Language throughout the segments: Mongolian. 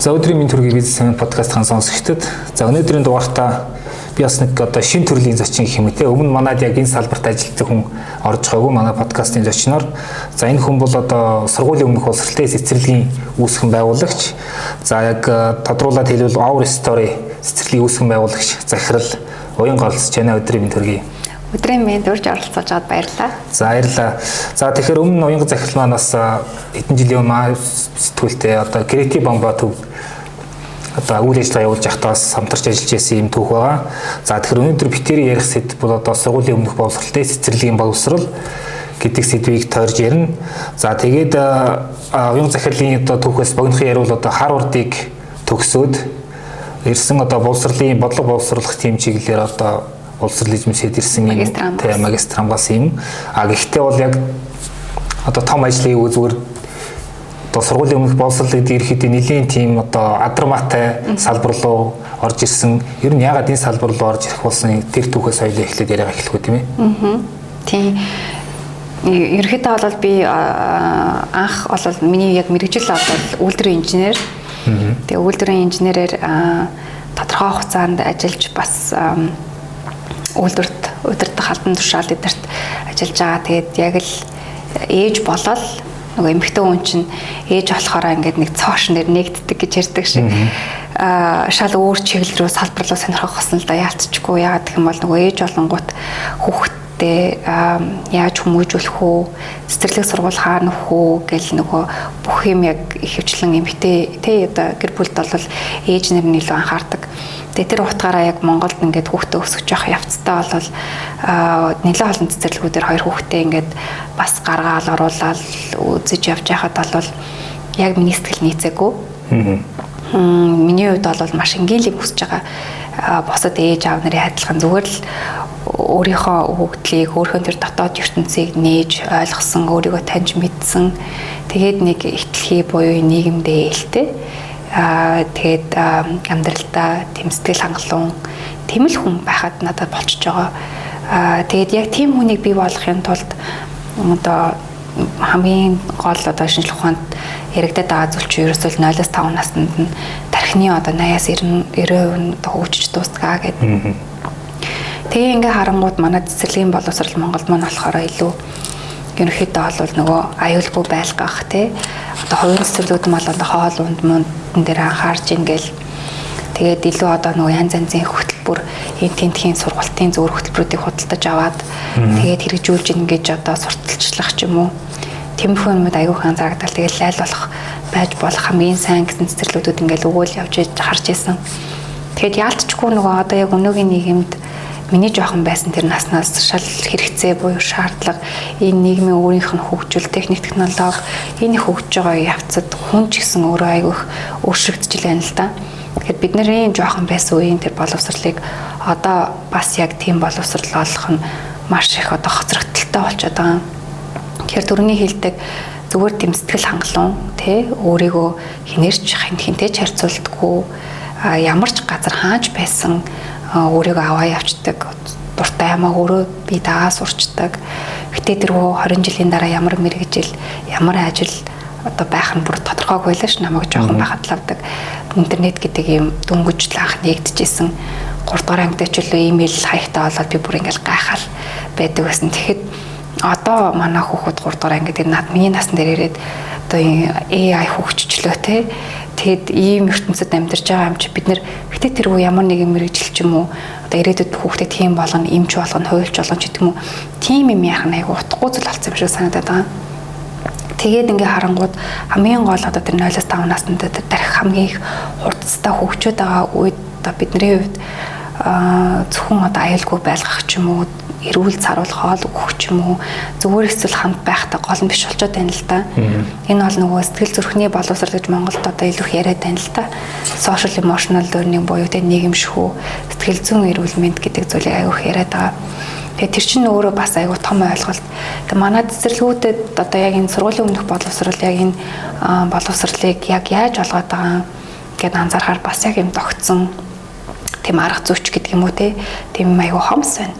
За өдрийн минь төргийн бизнес семинар подкастын сонсогчдод за өнөөдрийн дугаартаа би бас нэг одоо шин төрлийн зочин гэх юм те? Өмнө манад яг энэ салбарт ажилладаг хүн орж байгаагүй манай подкастын зочноор. За энэ хүн бол одоо сургуулийн өмнөх боловсролын цэцэрлэгийн үүсгэн байгуулагч. За яг э, тодруулаад хэлбэл Our Story цэцэрлэгийн үүсгэн байгуулагч. Захирал уян голцож байна өдрийн минь төргийн Өдрийн мэнд урьж оролцож аваад баярлалаа. За баярлалаа. За тэгэхээр өмнө уянга захирал маань бас хэдэн жилийн өмнө сэтгүүлтэй одоо креатив бомба төв одоо үйл ажиллагаа явуулж байхдаа бас хамтарч ажиллаж байсан юм түүх байгаа. За тэгэхээр өнөөдөр битэрийн ярих сэдв бол одоо сургуулийн өмнөх боловсролтой цэцэрлэгийн боловсрол гэдэг сэдвийг тойрж ярина. За тэгээд уянга захирлын одоо түүхээс богинохын ярил одоо Харвардыг төгсөөд ирсэн одоо боловсролын бодлого боловсруулах тийм чиглэлээр одоо эзэмшээд ирсэн юм тийм магистр хамгаалсан юм. А гэхдээ бол яг одоо том ажлын үг зүгээр одоо сургуулийн өмнөх боловсролыг ирэхэд нэлийн тийм одоо адармаатай салбар руу орж ирсэн. Ер нь ягаад энэ салбар руу орж ирэх болсон тэр түүхээс соёлоо эхлээд яриага эхлэх үү тийм ээ? Аа. Тийм. Ерөнхийдөө бол би анх бол миний яг мэрэгжил бол үйлдвэрийн инженер. Тэгээ үйлдвэрийн инженерээр тодорхой хугацаанд ажиллаж бас үйлдвэрт удирдах албан тушаал эдэрт ажиллаж байгаа. Тэгээд яг л ээж болол нөгөө эмэгтэй хүн чинь ээж болохоор ингээд нэг цоош нэр нэгддэг гэж ярьдаг шиг. Аа шал өөр чиглэл рүү салбар руу сонирхох гэсэн л да яалтчгүй. Яагаад гэх юм бол нөгөө ээж болонгууд хүүхдтэй яаж хүмүүжүүлэх үү цэцэрлэг сургууль хаана хөө гэл нөгөө бүх юм яг ихэвчлэн эмэгтэй тэ одоо гэр бүлд бол ээж нар нь илүү анхаардаг Тэгээ тэр утгаараа яг Монголд ингээд хүүхдээ өсгөж явах явцтай бол нэлээд олон цэцэрлэгүүдээр хоёр хүүхдээ ингээд бас гаргаал оруулаад үзэж явж байхад бол яг миний сэтгэл нийцээгүй. Миний хувьд бол маш энгийлэг хүсэж байгаа босод ээж аав нарын адилхан. Зүгээр л өөрийнхөө хөгдлийг өөрхөн тэр дотоод ертөнцийг нээж ойлгосон өөрийгөө таньж мэдсэн. Тэгээд нэг ихтлхий буюу нийгэмдээ ээлтэй аа тэгээд амьдралдаа тэмцэл хангалуун тэмэл хүн байхад надад болчихж байгаа. Аа тэгээд яг тийм хүнийг бий болгохын тулд одоо хамгийн гол одоо шинжлэх ухаанд яригдаад байгаа зүйл чинь ерөөсөө 0-5 наснд нь тархины одоо 80-аас 90 90% одоо хөгжиж дуустгаа гэдэг. Тэгээ ингээ харангууд манай цэцэрлэгийн боловсрал Монголд маань болохоор илүү ерөнхийдөө бол нөгөө аюулгүй байлгах тий. Одоо хувийн цэцэрлэгүүд мал одоо хоол унд мундын дээр анхаарч ингээл тэгээд илүү одоо нөгөө янз янзын хөтөлбөр энэ тентхийн сургалтын зөөр хөтөлбөрүүдийг худалдаж аваад тэгээд хэрэгжүүлж ингэж одоо сурталчлах ч юм уу. Тэмхүү юмуд аюухан зарагдал. Тэгээд лайл болох байж болох хамгийн сайн гэсэн цэцэрлэгүүд ингээл өгөөл явж харж исэн. Тэгээд яалтчгүй нөгөө одоо яг өнөөгийн нийгэмд миний жоохон байсан тэр наснаас шал хэрэгцээ буюу шаардлага энэ нийгмийн өөрийнх нь хөгжил техник технологи энэ хөгжиж байгаа явцад хүн ч гэсэн өөрөө айгүйх өөрчлөгдөж байна л да. Тэгэхээр бид нарын жоохон байсан үеийн тэр боловсрлыг одоо бас яг тийм боловсрал олох нь маш их одоо хоцрогдолтой болчиход байгаа. Тэгэхээр төрөний хилдэг зүгээр тийм сэтгэл хангалуун тий өөрийгөө хинэрч хинтээ ч харьцуулдаггүй ямар ч газар хааж байсан өөрийгөө аваа явцдаг дуртай ямаа өөрөө би дагаа сурчдаг. Гэтэ тэргүй 20 жилийн дараа ямар мэрэгжил, ямар ажил одоо байх нь бүр тодорхойгүй л ш намайг жоохон байхад лавдаг. Интернет гэдэг юм дөнгөж лаах нэгдэжсэн 3 дугаар ангид ч үлээ имэйл хаягтай болоод би бүр ингээл гайхаал байдаг байсан. Тэгэхэд одоо манай хүүхэд 3 дугаар ангид над миний насн дээр ирээд одоо AI хөгжчлөө те Тэгэд ийм ертөнцид амьдарч байгаа юм чи бид нэр гэтээ тэр үе ямар нэгэн мэрэгжил ч юм уу одоо ирээдүйд хүүхдэд тийм болгоно, эмч болгоно, хуульч болгоно ч гэдэг юм уу. Тийм юм яах айгу утгагүй зүйл болсон юм шиг санагдаад байгаа. Тэгээд ингээ харангууд хамгийн гол одоо тэр 0-5 наснд тэр тарих хамгийн их хурцтай хөгжөөд байгаа үед одоо бидний хувьд зөвхөн одоо аюулгүй байлгах ч юм уу эрүүл царуул хоол өгөх ч юм уу зүгээр эсвэл хамт байхдаа гол нь биш болчиход байна л да. Энэ бол нөгөө сэтгэл зүрхний боловсрол гэж Монголд одоо илүү их яриад байна л да. Social emotional learning буюу тэ нийгэмшхүү сэтгэл зүйн эрүүл мэнд гэдэг зүйлийг аягүй их яриад байгаа. Тэгээ тэр чинь өөрөө бас аягүй том ойлголт. Тэгээ манай цэцэрлэгүүдэд одоо яг энэ сургуулийн өмнөх боловсрол яг энэ боловсролыг яг яаж олгоод байгаа гэд анзаархаар бас яг юм тогтсон тийм арга зүйч гэдэг юм уу те? Тийм аягүй хомс байна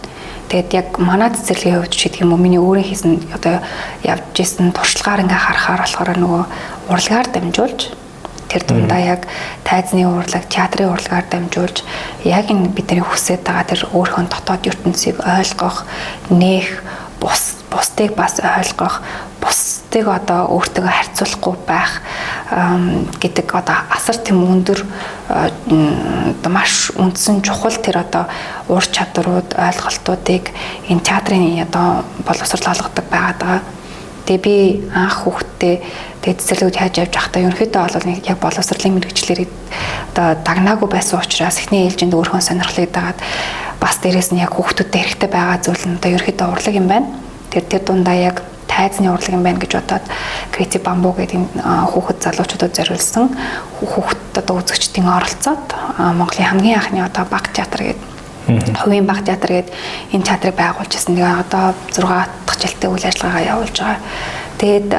Тэгээд яг манай цэцэрлэгийн хувьд ч гэдэг юм уу миний өөрөө хийсэн одоо явж исэн туршлагаар ингээ харахаар болохоор нөгөө урлагаар дамжуулж Тэр дундаа яг тайзны урлаг, театрын урлагаар дамжуулж яг энэ бидний хүсэж байгаа тэр өөрийнхөө дотоод ертөнцийг ойлгох, нээх, бус бусдыг бас ойлгох, бусдыг одоо өөртөө харьцуулахгүй байх гэдэг одоо асар тийм өндөр маш үндсэн чухал тэр одоо ур чадрууд, ойлголтуудыг энэ театрын одоо боловсрал олгодог байгаад байгаа. Тэгээ би анх хүүхдтэй тэгээ цэцэрлэгүүд яаж явж байхдаа ерөнхийдөө бол яг боловсролын мэрэгчлэр одоо дагнаагүй байсан учраас эхний ээлжинд өөрхөн сонирхлыг дагаад бас дээрэс нь яг хүүхдүүдэд хэрэгтэй байгаа зүйл нь одоо ерөнхийдөө урлаг юм байна. Тэр тэр дундаа яг тайзны урлаг юм байна гэж бодоод Creative Bamboo гэдэг хүүхэд залуучуудад зориулсан хүүхэд одоо үзэгчдийн оролцоод Монголын хамгийн анхны одоо баг театр гэдэг хувийн баг театр гэдэг энэ театрыг байгуулж ирсэн. Тэгээ одоо 6 дахь жилдээ үйл ажиллагаагаа явуулж байгаа. Тэгээд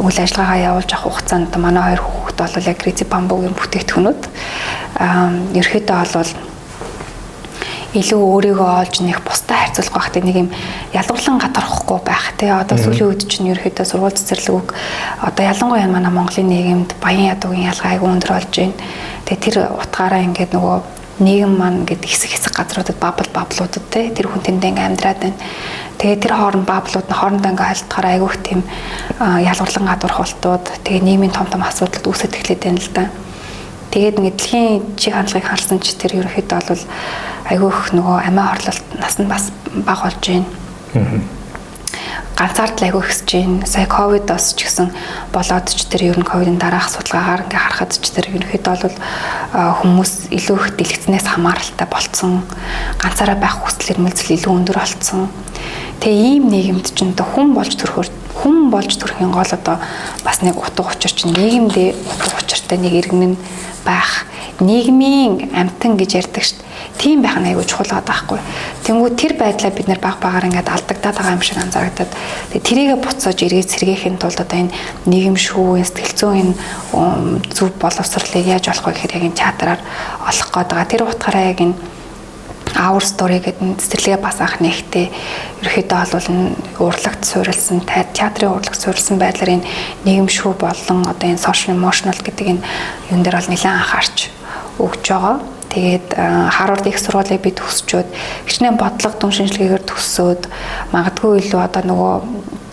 үйл ажиллагаагаа явуулж авах хугацаанд манай хоёр хүүхэд бол яг Creative Bamboo-гийн бүтээгдэхүүнүүд ерөөхдөө бол илүү өөрийгөө олж нэх бусдад харьцуулах байхад нэг юм ялгарлан гадархгүй байх тий одоо сүүлийн үед чинь ерөөхдөө сургууль цэцэрлэг үг одоо ялангуяа манай Монголын нийгэмд баян ядуугийн ялгаа айгүй өндөр болж байна. Тэгээ тэр утгаараа ингээд нөгөө нийгэм маань гэдэг хэсэг хэсэг газруудад бабл баблуудад те тэр хүн тэндээ ингээм амьдраад байна. Тэгээ тэр хооронд баблууд нь хоорондоо ингээ хайлтахаар айгүйх тийм ялгарлан гадуурх болтууд тэгээ нийгмийн том том асуудлууд үүсэж эхлэв байна л да. Тэгээд ингээ дэлхийн чиг хандлагыг харсан ч тэр ерөөхдөө бол айгүйх нөгөө амиа хорлолт нас нь бас бага болж байна. Ганцаард л айгүй ихсэж байна. Сая ковидос ч гэсэн болоод ч тэр ер нь ковидын дараах судалгаагаар ингээ харахад ч тэр ерөнхийдөө бол хүмүүс илүү их дэлгэцнээс хамааралтай болцсон. Ганцаараа байх хүсэл эрмэлзэл илүү өндөр болцсон. Тэгээ ийм нийгэмд ч энэ хүн болж төрөхөөр хүн болж төрхийн гол одоо бас нэг утга учир чинь нийгэмдээ утга учиртай нэг иргэн нь байх нийгмийн амтан гэж ярьдаг шүү дээ. Тийм байх нь айгүй чухал байгаа байхгүй. Тэнгүү тэр байдлаа бид нэр баг багаар ингээд алдагдаад байгаа юм шиг анзаарагдаад тэрийгэ буцааж эргээд сэргээхийн тулд одоо энэ нийгэм шүү, сэтгэл зүйн энэ зөв боловсролыг яаж олох вэ гэхээр яг энэ театраар олох гээд байгаа. Тэр утгаараа яг энэ our story гэдэг цэцэрлэгээ бас анх нэгтээ ерөөхдөө бол урлагт суурилсан театрын урлагт суурилсан байдлаар энэ нийгэмшүү болон одоо энэ social emotional гэдэг энэ юун дээр бол нэлээд анхаарч өгж байгаа. Тэгээд Харвард их сургуулийг би төгсчөөд хичнээн бодлого дүн шинжилгээгээр төгсөөд магадгүй илүү одоо нөгөө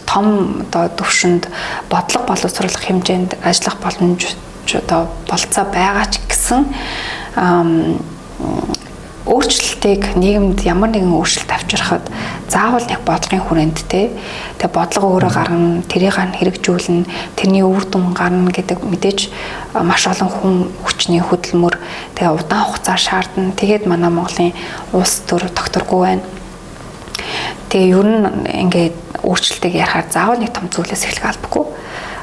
том одоо төвшөнд бодлого боловсруулах хэмжээнд ажиллах боломж одоо болцоо байгаа ч гэсэн өөрчлөлтийг нийгэмд ямар нэгэн өөрчлөлт авчрахад заавал нэг бодлогын хүрээнд те тэгээ бодлого өөрөө гарна тэрийг хан хэрэгжүүлнэ. Тэрний үр дүн гарна гэдэг мэдээж маш олон хүн хүчний хөдөлмөр. Тэгээ удаан хугацаа шаардна. Тэгээд манай Монголын улс төр докторгүй байна. Тэгээ ер нь ингээд өөрчлөлтийг ярихаар заавал нэг том зүйлээс эхлэх албагүй.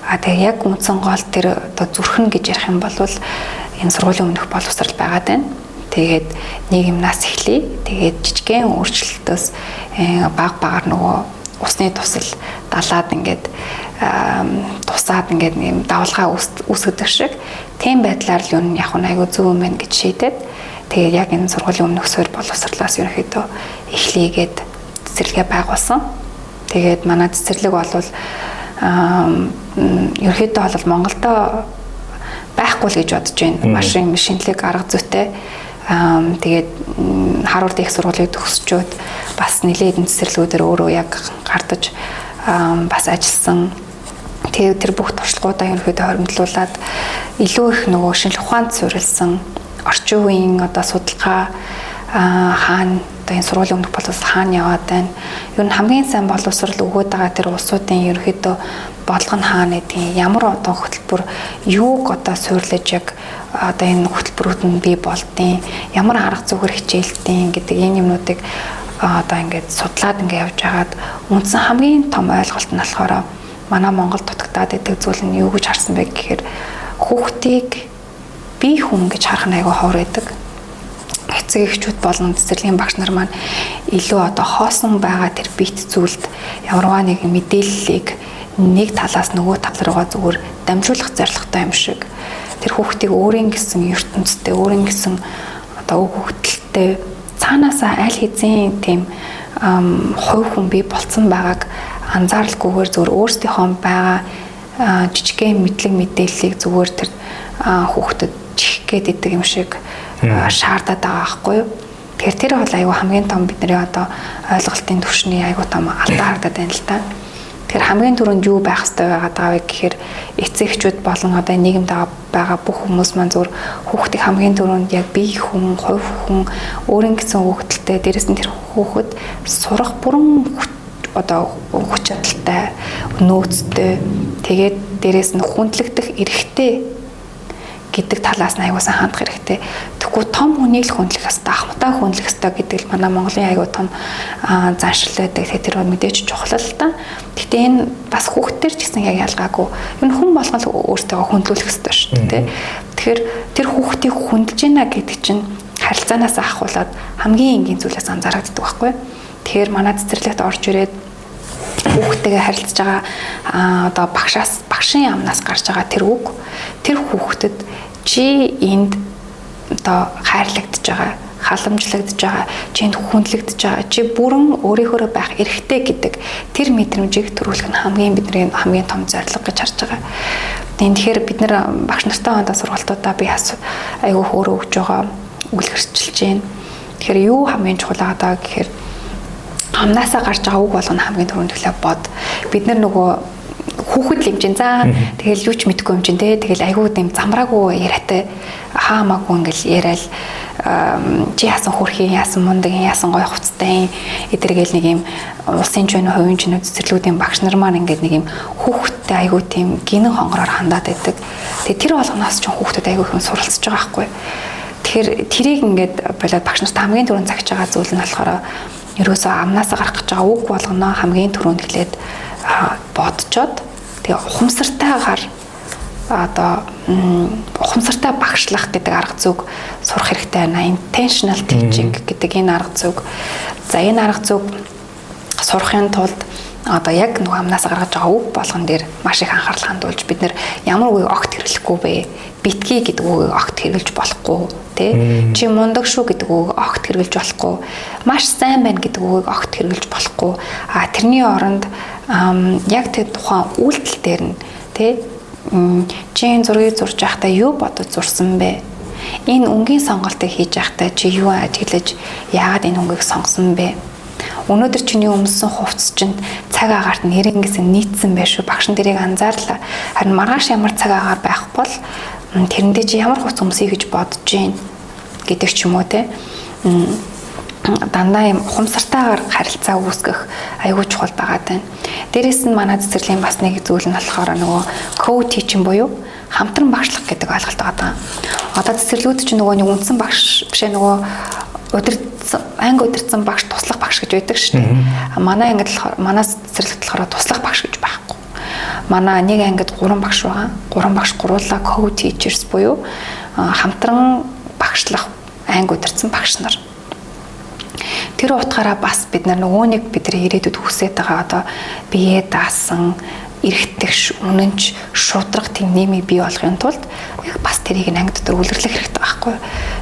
А тэгээ яг үндсэн гол тэр оо зүрхэн гэж ярих юм бол энэ сургуулийн өмнөх боловсрал байгаад байна Тэгээд нийгэм нас эхлэе. Тэгээд жижигхэн өөрчлөлтөөс э, баг багаар нөгөө усны тусал далаад ингээд тусаад ингээд юм давлгаа үүсгэдэг шиг тийм байдлаар л юу яг айгүй зөв юм байна гэж шийдээд тэгээд яг энэ сургуулийн өмнөх суурь боловсрлоос ерөнхийдөө эхлэегээд цэцэрлэгээ байгуулсан. Тэгээд манай цэцэрлэг бол ерөнхийдөө бол Монголдо байхгүй л гэж бодож байна. Машин шинэлэг арга зүйтэй тэгээд Харвард их сургуулийг төгсчөөд бас нэлээд эдийн цэцэрлэгүүдээр өөрөө яг гардаж бас ажилласан. Тэгээд тэр бүх туршлагуудаа ерөнхийдөө хоримтлуулад илүү их нөгөө шинжлэх ухаанд суурилсан орчин үеийн одоо судалгаа хаана одоо энэ сургуулийн өмнөх боловс хаана яваад байна. Ер нь хамгийн сайн боловсрал өгөөд байгаа тэр улсуудын ерөөхдөө бодлого нь хаана гэдгийг ямар одоо хөтөлбөр юуг одоо суурлаж яг одоо энэ хөтөлбөрүүд нь бий болдیں۔ Ямар арга зүгээр хичээлтیں۔ гэдэг энэ юмнуудыг одоо ингээд судлаад ингээд явж хагаад үндсэн хамгийн том ойлголт нь болохоор манай Монгол дутагдаад идэг зүйл нь юу гэж харсан бэ гэхээр хүүхдийг бие хүн гэж харах нь айгүй ховор байдаг Эцэг эхчүүд болон цэцэрлэгийн багш нар маань илүү одоо хоосон байгаа тэр бит зүйлд ямарваа нэг мэдээллийг нэг талаас нөгөө тал руугаа зүгээр дамжуулах зорилготой юм шиг. Тэр хүүхдийг өөрийн гэсэн ертөнцтэй өөрийн гэсэн одоо өг хөвгөлтэй цаанаасаа аль хэзээ тийм хувь хүн бий болцсон байгааг анзааралгүйгээр зөвөр өөрсдийнхөө байгаа жижигхэн мэдлэг мэдээллийг зүгээр тэр хүүхдэд чих гээд идэг юм шиг шаардаад байгаа байхгүй юу? Тэгэхээр тэр бол айгүй хамгийн том бидний одоо ойлголтын түвшний айгүй том алдаа харагдаад байна л да. Тэгэхээр хамгийн түрүүнд юу байх хэрэгтэй байгаад байгаа вэ гэхээр эцэгчүүд болон одоо нийгэмд байгаа бүх хүмүүс маань зөв хүүхдийг хамгийн түрүүнд яг бие хүн, хувь хүн, өөрийн гэсэн хүүхдэлтэй дээрэс нь тэр хүүхэд сурах бүрэн одоо хүч чадалтай, нөөцтэй, тэгээд дээрэс нь хүндлэгдэх эрхтэй гэдэг талаас нь аягуулсан хандах хэрэгтэй. Тэгэхгүй том хүнийг л хүндлэх хэрэгтэй, ахматаа хүндлэх хэрэгтэй гэдэг л манай Монголын аягүй том заншил байдаг. Тэгээ тэр мэдээж чухал л та. Гэтэ энэ бас хүүхдтэр ч гэсэн яг ялгаагүй. Энэ хүн болгон л өөртөө хүндлүүлэх хэрэгтэй шүү дээ. Тэгэхээр тэр хүүхдийг хүндэлж гинэ гэдэг чинь харилцаанаас ахуулаад хамгийн энгийн зүйлээс анзаарэгддэг байхгүй. Тэгэхээр манай цэцэрлэгт орж ирээд хүүхдтэйгээ харилцаж байгаа одоо багшаас багшийн амнаас гарч байгаа тэр үг тэр хүүхдэд чи энд одоо хайрлагдж байгаа халамжлагдж байгаа чинд хүндлэгдэж байгаа чи бүрэн өөрийнхөө байх эрхтэй гэдэг тэр мэдрэмжийг төрүүлэх нь хамгийн бидний хамгийн том зорилго гэж харж байгаа. Тэгэхээр бид нэр багш нартай хандаа сургалтуудаа би айгүй хөөрөө өгж байгаа үлгэрчилж байна. Тэгэхээр юу хамгийн чухал байгаа гэхээр амнаасаа гарч байгаа үг болгоно хамгийн түрүүнд төлөө бод. Бид нар нөгөө хүүхэд л юм чинь за тэгэл юу ч мэдгүй юм чинь те тэгэл айгүй юм замраагүй яриатай хаамаагүй ингээл яриад чи яасан хөрхийн яасан мундаг яасан гой хувцтай эдэргээл нэг юм улсын ч вэ хувийн ч цэцэрлүүдийн багш нар маань ингээд нэг юм хүүхэдтэй айгүй тийм гинэн хонгороор хандаад байдаг. Тэгээ тэр болгоноос ч хүүхдүүд айгүй хүн суралцж байгаа байхгүй. Тэгэхээр тэрийг ингээд болоод багш нарт хамгийн түрүүнд цагж байгаа зүйл нь болохоор ерөөсөө амнаасаа гарах гэж байгаа үг болгоно хамгийн түрүүнд хэлээд бодцоод тэгээ ухамсартайгаар одоо ухамсартай багшлах гэдэг арга зүг сурах хэрэгтэй байна. Intentional teaching гэдэг энэ арга зүг. За энэ арга зүг сурахын тулд одоо яг нөгөө амнаас гаргаж байгаа үг болгон дээр маш их анхаарал хандуулж бид нэр ямар үгийг огт хэрэглэхгүй бэ? Битгий гэдэг үгийг огт хэрэглэж болохгүй тий. Чи мундаг шүү гэдэг үгийг огт хэрэглэж болохгүй. Маш сайн байна гэдэг үгийг огт хэрэглэж болохгүй. А тэрний оронд яг тэр тухайн үйлдэл дээр нь тий чи зургийг зурж байхдаа юу бодож зурсан бэ? Энэ өнгийн сонголтыг хийж байхдаа чи юу ажиглаж яагаад энэ өнгийг сонгосон бэ? Өнөөдөр чиний өмссөн хувцс чинь цаг агаарт нь хэрэнгээс нийцсэн байх шүү. Багш нарыг анзаарлаа. Харин маргааш ямар цаг агаар байх бол тэрэндээ чи ямар хувцс өмсөе гэж бодож гин гэдэг ч юм уу те дандаа юм ухамсартайгаар харилцаа үүсгэх аягүй чухал байгаад байна. Дээрээс нь манай цэцэрлэгийн бас нэг зүйл нь болохоор нөгөө co-teaching буюу хамтран багшлах гэдэг ойлголт байгаа. Одоо цэцэрлэгүүд чинь нөгөө нэг үндсэн багш бишээ нөгөө удирдсан анги удирдсан багш туслах багш гэж байдаг шүү дээ. Манай ангид манай цэцэрлэгт болохоор туслах багш гэж байхгүй. Манай нэг ангид 3 багш байгаа. 3 багш гуруула co-teachers буюу хамтран багшлах анги удирдсан багш нар. Тэр утгаараа бас бид нар нөгөө нэг бидний ирээдүйд хүсэж байгаа одоо бие даасан эргэтгэж үнэнч шудраг тийм нэмийг бий болгохын тулд яг бас тэрийг ангид дотор үлгэрлэх хэрэгтэй байхгүй.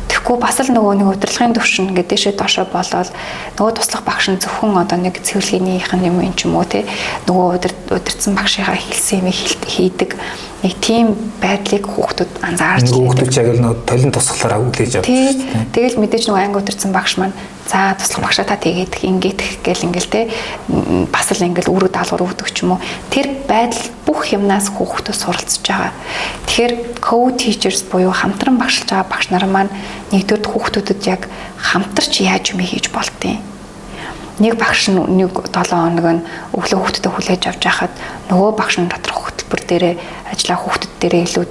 Тэгэхгүй бас л нөгөө нэг удирдлагын төвшин ингээд дэшээ доошоо болоод нөгөө туслах багш нь зөвхөн одоо нэг цэвэрлэгийнх нь юм юм ч юм уу те нөгөө удирдсан багшийнхаа хэлсэн юм хийдэг нэг тийм байдлыг хүүхдүүд анзаарч хүүхдүүд яг л нөгөө толин тусгалаараа үлээж авдаг. Тэгэл мэдээж нөгөө анги удирдсан багш маань за туслах багшаа та тэгээд ингээд гэл ингээл те бас л ингээл үүрэг даалгавар өгдөг ч юм уу. Тэр байдал бүх юмнаас хүүхдүүд суралцж байгаа. Тэгэхээр co-teachers буюу хамтран багшилж байгаа багш нар маань нэгдүгээр хүүхдүүдэд яг хамтарч яаж юм хийж болтیں۔ Нэг багш нь нэг 7 хоног нь өглөө хүүхдэд хүлээж авч байхад нөгөө багш нь доторх хөтөлбөр дээрээ ажиллаа хүүхдэд дээрээ илүү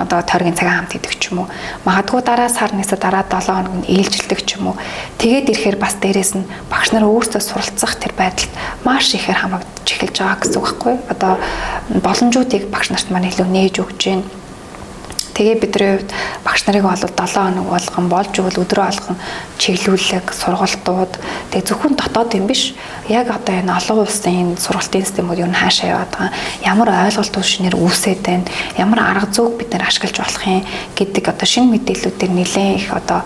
одоо тойргийн цагаан хамт идэг ч юм уу. Магадгүй дараа сар нэсэ дараа 7 хоног нь ээлжилдэг ч юм уу. Тэгээд ирэхээр бас дээрээс нь багш нар өөрсдөө суралцах тэр байдалд маш ихээр хамрагдаж эхэлж байгаа гэсэн үг байхгүй. Одоо боломжуудыг багш нарт маань илүү нээж өгч байна Тэгээ бидний хувьд багш нарыг бол 7 хоног болгон болж өгөл өдрөө алган чиглүүлэг, сургалтууд. Тэгээ зөвхөн дотоод юм биш. Яг одоо энэ олон улсын энэ сургалтын системүүд юу н хаашаа яваад байгаа. Ямар ойлголт шинээр үүсээд байна, ямар арга зүйг бид нэр ашиглаж болох юм гэдэг одоо шинэ мэдээллүүдээр нэлээд их одоо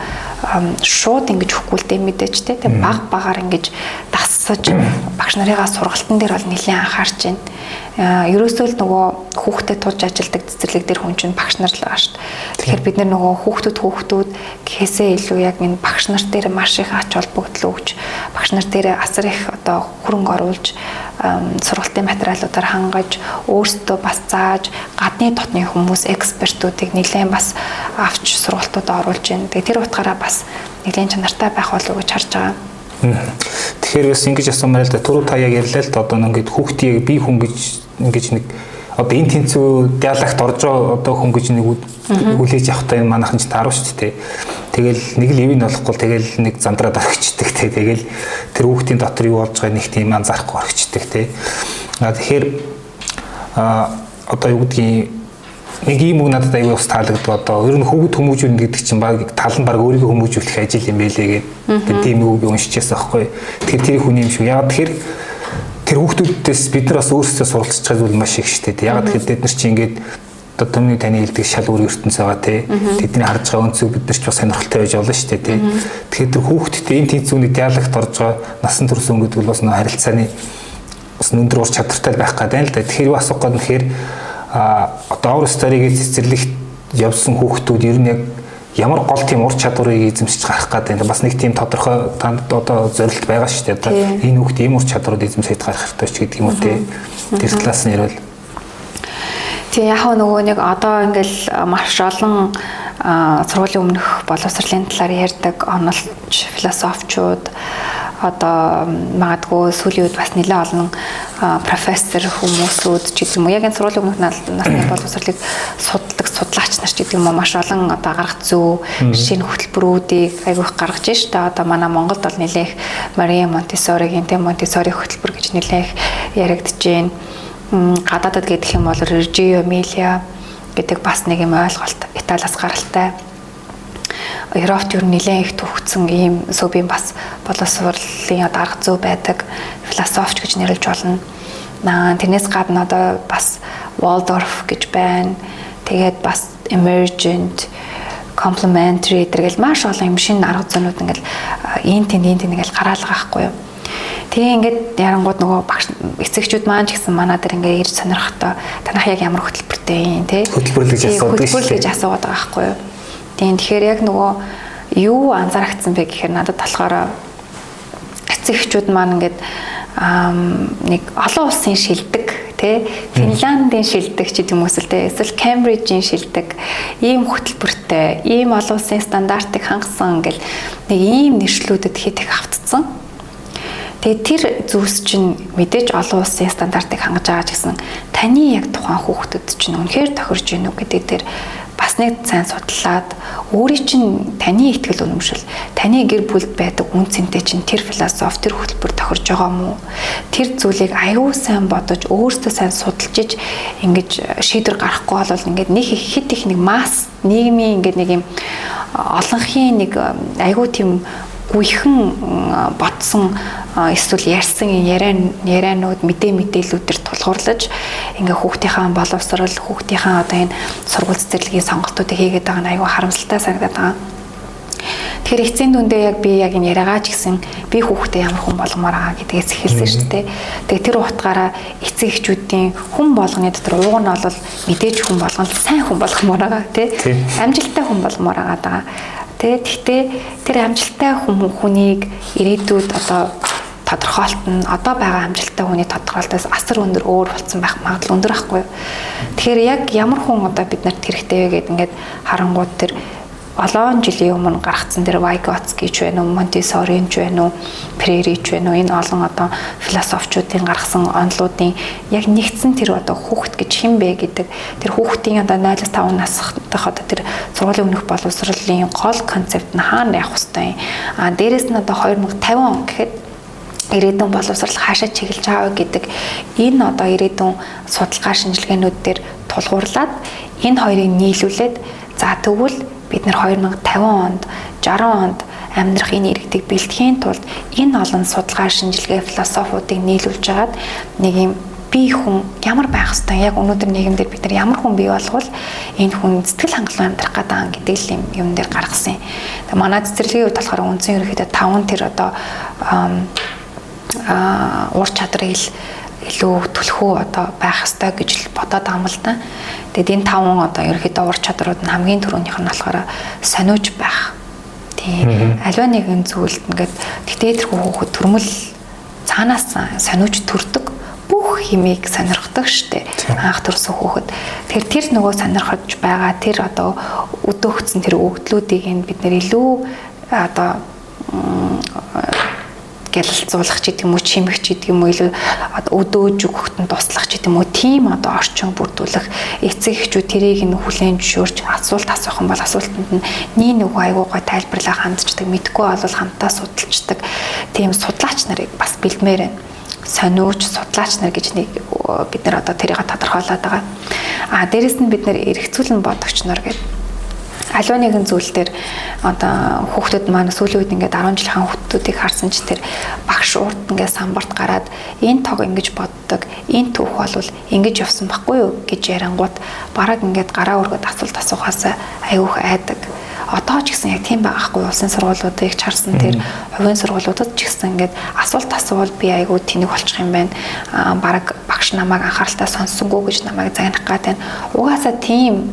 шууд ингэж дээ мэдээж те. Баг багаар ингэж дасаж багш нарыгаа сургалтын дээр бол нэлээд анхаарч байна. Ерөөсөө л нөгөө хүүхдэд тулж ажилладаг цэцэрлэг дээр хүн чинь багш нар л байгаа шүү дээ. Тэгэхээр бид нар нөгөө хүүхдүүд хүүхдүүд гэхээсээ илүү яг энэ багш нар дээр маш их ач холбогдол өгч багш нар дээр асар их одоо хөрөнгө оруулж сургалтын материалуудаар хангаж өөрсдөө бас зааж гадны дотны хүмүүс экспертүүдийг нэлээд бас авч сургалтууд оруулж байна. Тэгээ тэр утгаараа бас нэлээд чанартай байх болов уу гэж харж байгаа. Тэгэхээр бас ингэж асуумаар л да түрүү та яг ярьлаа л да одоо ингээд хүүхдийг би хүн гэж ингэж нэг одоо энэ тэнцүү диалагт орж байгаа одоо хүн гэж нэг хүлээж авахтаа энэ манайхан ч тааруу шүү дээ. Тэгэл нэг л ивэн болохгүй тэгэл нэг зандраад орхичдаг те. Тэгэл тэр хүүхдийн дотор юу болж байгааг нэг тийм анзаарахгүй орхичдаг те. А тэгэхээр а одоо юу гэдгийг нэг юм үг надад аюул бас таалагддаг одоо ер нь хөвгд хүмүүжүүлнэ гэдэг чинь баг тал нь баг өөрийгөө хүмүүжүүлэх ажил юм байлээ гэдэг тийм үг уншижээс аахгүй. Тэгэхээр тэр хүний юм шүү. Яг тэгэхээр тэр хүүхдүүдээс бид нар бас өөрсдөө суралцж байгаа зүйл маш их шүү дээ. Яг тэгэхээр бид нар чинь ингээд одоо төмний таны хэлдэг шал үр ертөнц байгаа тий. Тэдний харж байгаа өнцөг бид нар ч бас сонирхолтой байж болно шүү дээ тий. Тэгэхээр тэр хүүхдтэй энэ тэнцвүүний диалогт орж байгаа насан турш өнгөдөг бол бас харилцааны бас өндөр ур чадвартай байх гэдэг л да. Тэгэхээр юу асуух гээд нэхэр а одоо ор старигийн цэцэрлэгт явсан хүүхдүүд ер нь яг ямар гол тийм ур чадварыг эзэмшиж гарах гэдэг нь бас нэг тийм тодорхой танд одоо зорилт байгаа шүү дээ. Одоо энэ хүүхд ийм ур чадварууд эзэмшиж гарах хэрэгтэй ч гэдэг юм уу те. Тэр талаас нь ярил. Тэгээ яг нөгөө нэг одоо ингээл маш олон сургуулийн өмнөх боловсролын талаар ярьдаг онолч философчууд одоо магадгүй сүүлийн үед бас нэлээд олон профессор хүмүүсүүд ч гэдэг юм уу яг энэ сургуулийн өмнөх насны боловсролыг судалдаг судлаач нар ч гэдэг юм уу маш олон одоо гарах зүй шинэ хөтөлбөрүүдийг айгүйх гаргаж штэ одоо манай Монголд бол нэлээх Мария Монтессоригийн тэм Монтессори хөтөлбөр гэж нэлээх яригдж байна. Гадаадад гэдэг юм бол Reggio Emilia гэдэг бас нэг юм ойлголт Италиас гаралтай Европт ер нь нэлээд их төвөгцсөн ийм сүбийн бас боловсролын арга зүй байдаг философч гэж нэрлэж болно. Наа тэрнээс гадна одоо бас Waldorf гэж байна. Тэгээд бас emergent complementary гэдэргээл маш олон юм шинэ арга зүйнүүд ингээл ийн тэнд ийн тэнд ингээл гараалгаа байхгүй юу. Тэгээ ингээд ярангууд нөгөө багш эцэгчүүд маань ч гэсэн манаа дээр ингээд ирж сонирхохдоо танах яг ямар хөтөлбөртэй юм те хөтөлбөрлөж асуудаг шүү. Хөтөлбөрлөж асууад байгаа байхгүй юу. Тийм тэгэхээр яг нөгөө юу анзаарчихсан бэ гэхээр надад болохоор эцэгчүүд маань ингээд нэг олон улсын шилдэг тий Финландын шилдэг ч гэдэг хүмүүс л тий эсвэл Кембрижийн шилдэг. Ийм хөтөлбөртэй ийм олон улсын стандартыг хангасан ингээл нэг ийм нэршлүүдэд хэд их автцсан. Тэгээ тэр зүйлс чинь мэдээж олон улсын стандартыг хангаж байгаа ч гэсэн таны яг тухайн хүүхдэд чинь үнэхээр тохирж гинүү гэдэг дээр бас нэг сайн судлаад өөрийн чинь таны ихтгэл үнэмшил таны гэр бүлд байдаг үн цэнтэй чинь тэр философи тэр хөтөлбөр тохирж байгаа мó. Тэр зүйлийг аюу сайн бодож өөртөө сайн судалж ингэж шийдвэр гаргахгүй бол ингээд нэг хит их нэг масс нийгмийн ингээд нэг юм олонхын нэг аюу тийм гүйхэн ботсон эсвэл ярьсан яриа ярианууд мэдээ мэдээллүүдээр тулгуурлаж ингээ хүүхдийнхаа боловсрал хүүхдийнхаа одоо энэ сургууль цэцэрлэгийн сонголтуудыг хийгээд байгаа нь айгүй харамсалтай санагдаад байгаа. Тэгэхээр эцсийн дүндээ яг би яг энэ яриагаа ч гэсэн би хүүхдээ ямар хүн болгомоор байгаа гэдгээс эхэлсэн шүү дээ. Тэгээ тэр утгаараа эцэг эхчүүдийн хүн болгоны дотор ууг нь бол мэдээж хүн болгоно сайн хүн болгомоор байгаа тий. Амжилттай хүн болгомоор байгаа Тэ тэгтээ тэр амжилттай хүн хүнийг ирээдүйд одоо тодорхойлтно одоо байгаа амжилттай хүний тодорхойлтоос асар өндөр өөр болсон байх магадлал өндөр байхгүй. Тэгэхээр яг ямар хүн одоо бид нарт хэрэгтэй вэ гэдээ ингээд харангууд тэр олон жилийн өмнө гаргацсан тэр Vygotsky ч байна уу, Montessori ч байна уу, Freire ч байна уу энэ олон одоо философчуудын гаргасан онолуудын яг нэгдсэн тэр одоо хүүхэд гэж хэн бэ гэдэг тэр хүүхдийн одоо 0-5 настай одоо тэр сургуулийн өмнөх боловсролын гол концепт нь хаана явах хэвтэй. А дээрэс нь одоо 2050 он гэхэд ирээдүйн боловсрал хаашаа чиглэж байгаа гэдэг энэ одоо ирээдүйн судалгаа шинжилгээнүүд дээр тулгуурлаад энэ хоёрыг нийлүүлээд за тэгвэл бид нэр 2050 онд 60 онд амьдрах энэ иргэдийг бэлтгэхийн тулд энэ олон судалгаа шинжилгээ философиудыг нийлүүлж хагаад нэг юм би хүн ямар байх хэвээр яг өнөөдөр нийгэмдэр бид нар ямар хүн бий болгол энэ хүн сэтгэл хангалуун амьдрах гэдэг гэдэг л юм юм дээр гаргасан. Тэгээ манай цэцэрлэгийн хувьд болохоор үндсэн ерөөхдөө 5 тэр одоо аа уур чадрыг илүү түлхүү одоо байх ёстой гэж бодоод байгаа юм л да. Тэгэд энэ таван одоо ерөөхдөө ур чадрууд нь хамгийн түрүүнийх нь болохоор сониуж байх. Тийм. Аливаа нэгэн зүйлд ингээд тэгтээ тэрхүү хүүхэд төрмөл цаанаас сониуж төрдөг бүх химийг сонирхдаг штэ анх төрсөн хүүхэд тэр тэр нөгөө сонирхож байгаа тэр одоо өдөөгцэн тэр өгдлүүдийг бид нэр илүү одоо гялалцуулах ч гэдэг юм уу чимэх ч гэдэг юм уу илүү өдөөж өгөхтөнд туслах ч гэдэг юм уу тийм одоо орчин бүрдүүлэх эцэг эхчүүд тэрийг нь хүлээн зөвшөөрч асуулт асуух юм бол асуултанд нь нэг нөгөө айгуу гой тайлбарлаа хандчдаг мэдгүй бол хамтаа судалцдаг тийм судлаач нарыг бас бэлдмээр байна сониуч судлаач нар гэж нэг бид нар одоо тэрийг тодорхойлоод байгаа. А дээрэс нь бид нар эргцүүлэн бодогч нар гэдэг аливаа нэгэн зүйл дээр одоо хүүхдүүд маань сүүлийн үед ингээд 10 жилийн хүүхдүүдийг харсан ч тэр багш урд ингээд самбарт гараад энэ тог ингэж боддог энэ түүх бол ингэж явсан байхгүй юу гэж ярангууд бараг ингээд гараа өргөд асуулт асуухаас аюух айдаг одоо ч гэсэн яг тийм байгаахгүй улсын сургуулиудыг чарсан тэр хувийн сургуулиудад ч гэсэн ингээд асуулт асуувал би айгүй тэнэг болчих юм байна. Аа баг багш намайг анхааралтай сонссонгүй гэж намайг загнах гад байна. Угаасаа тийм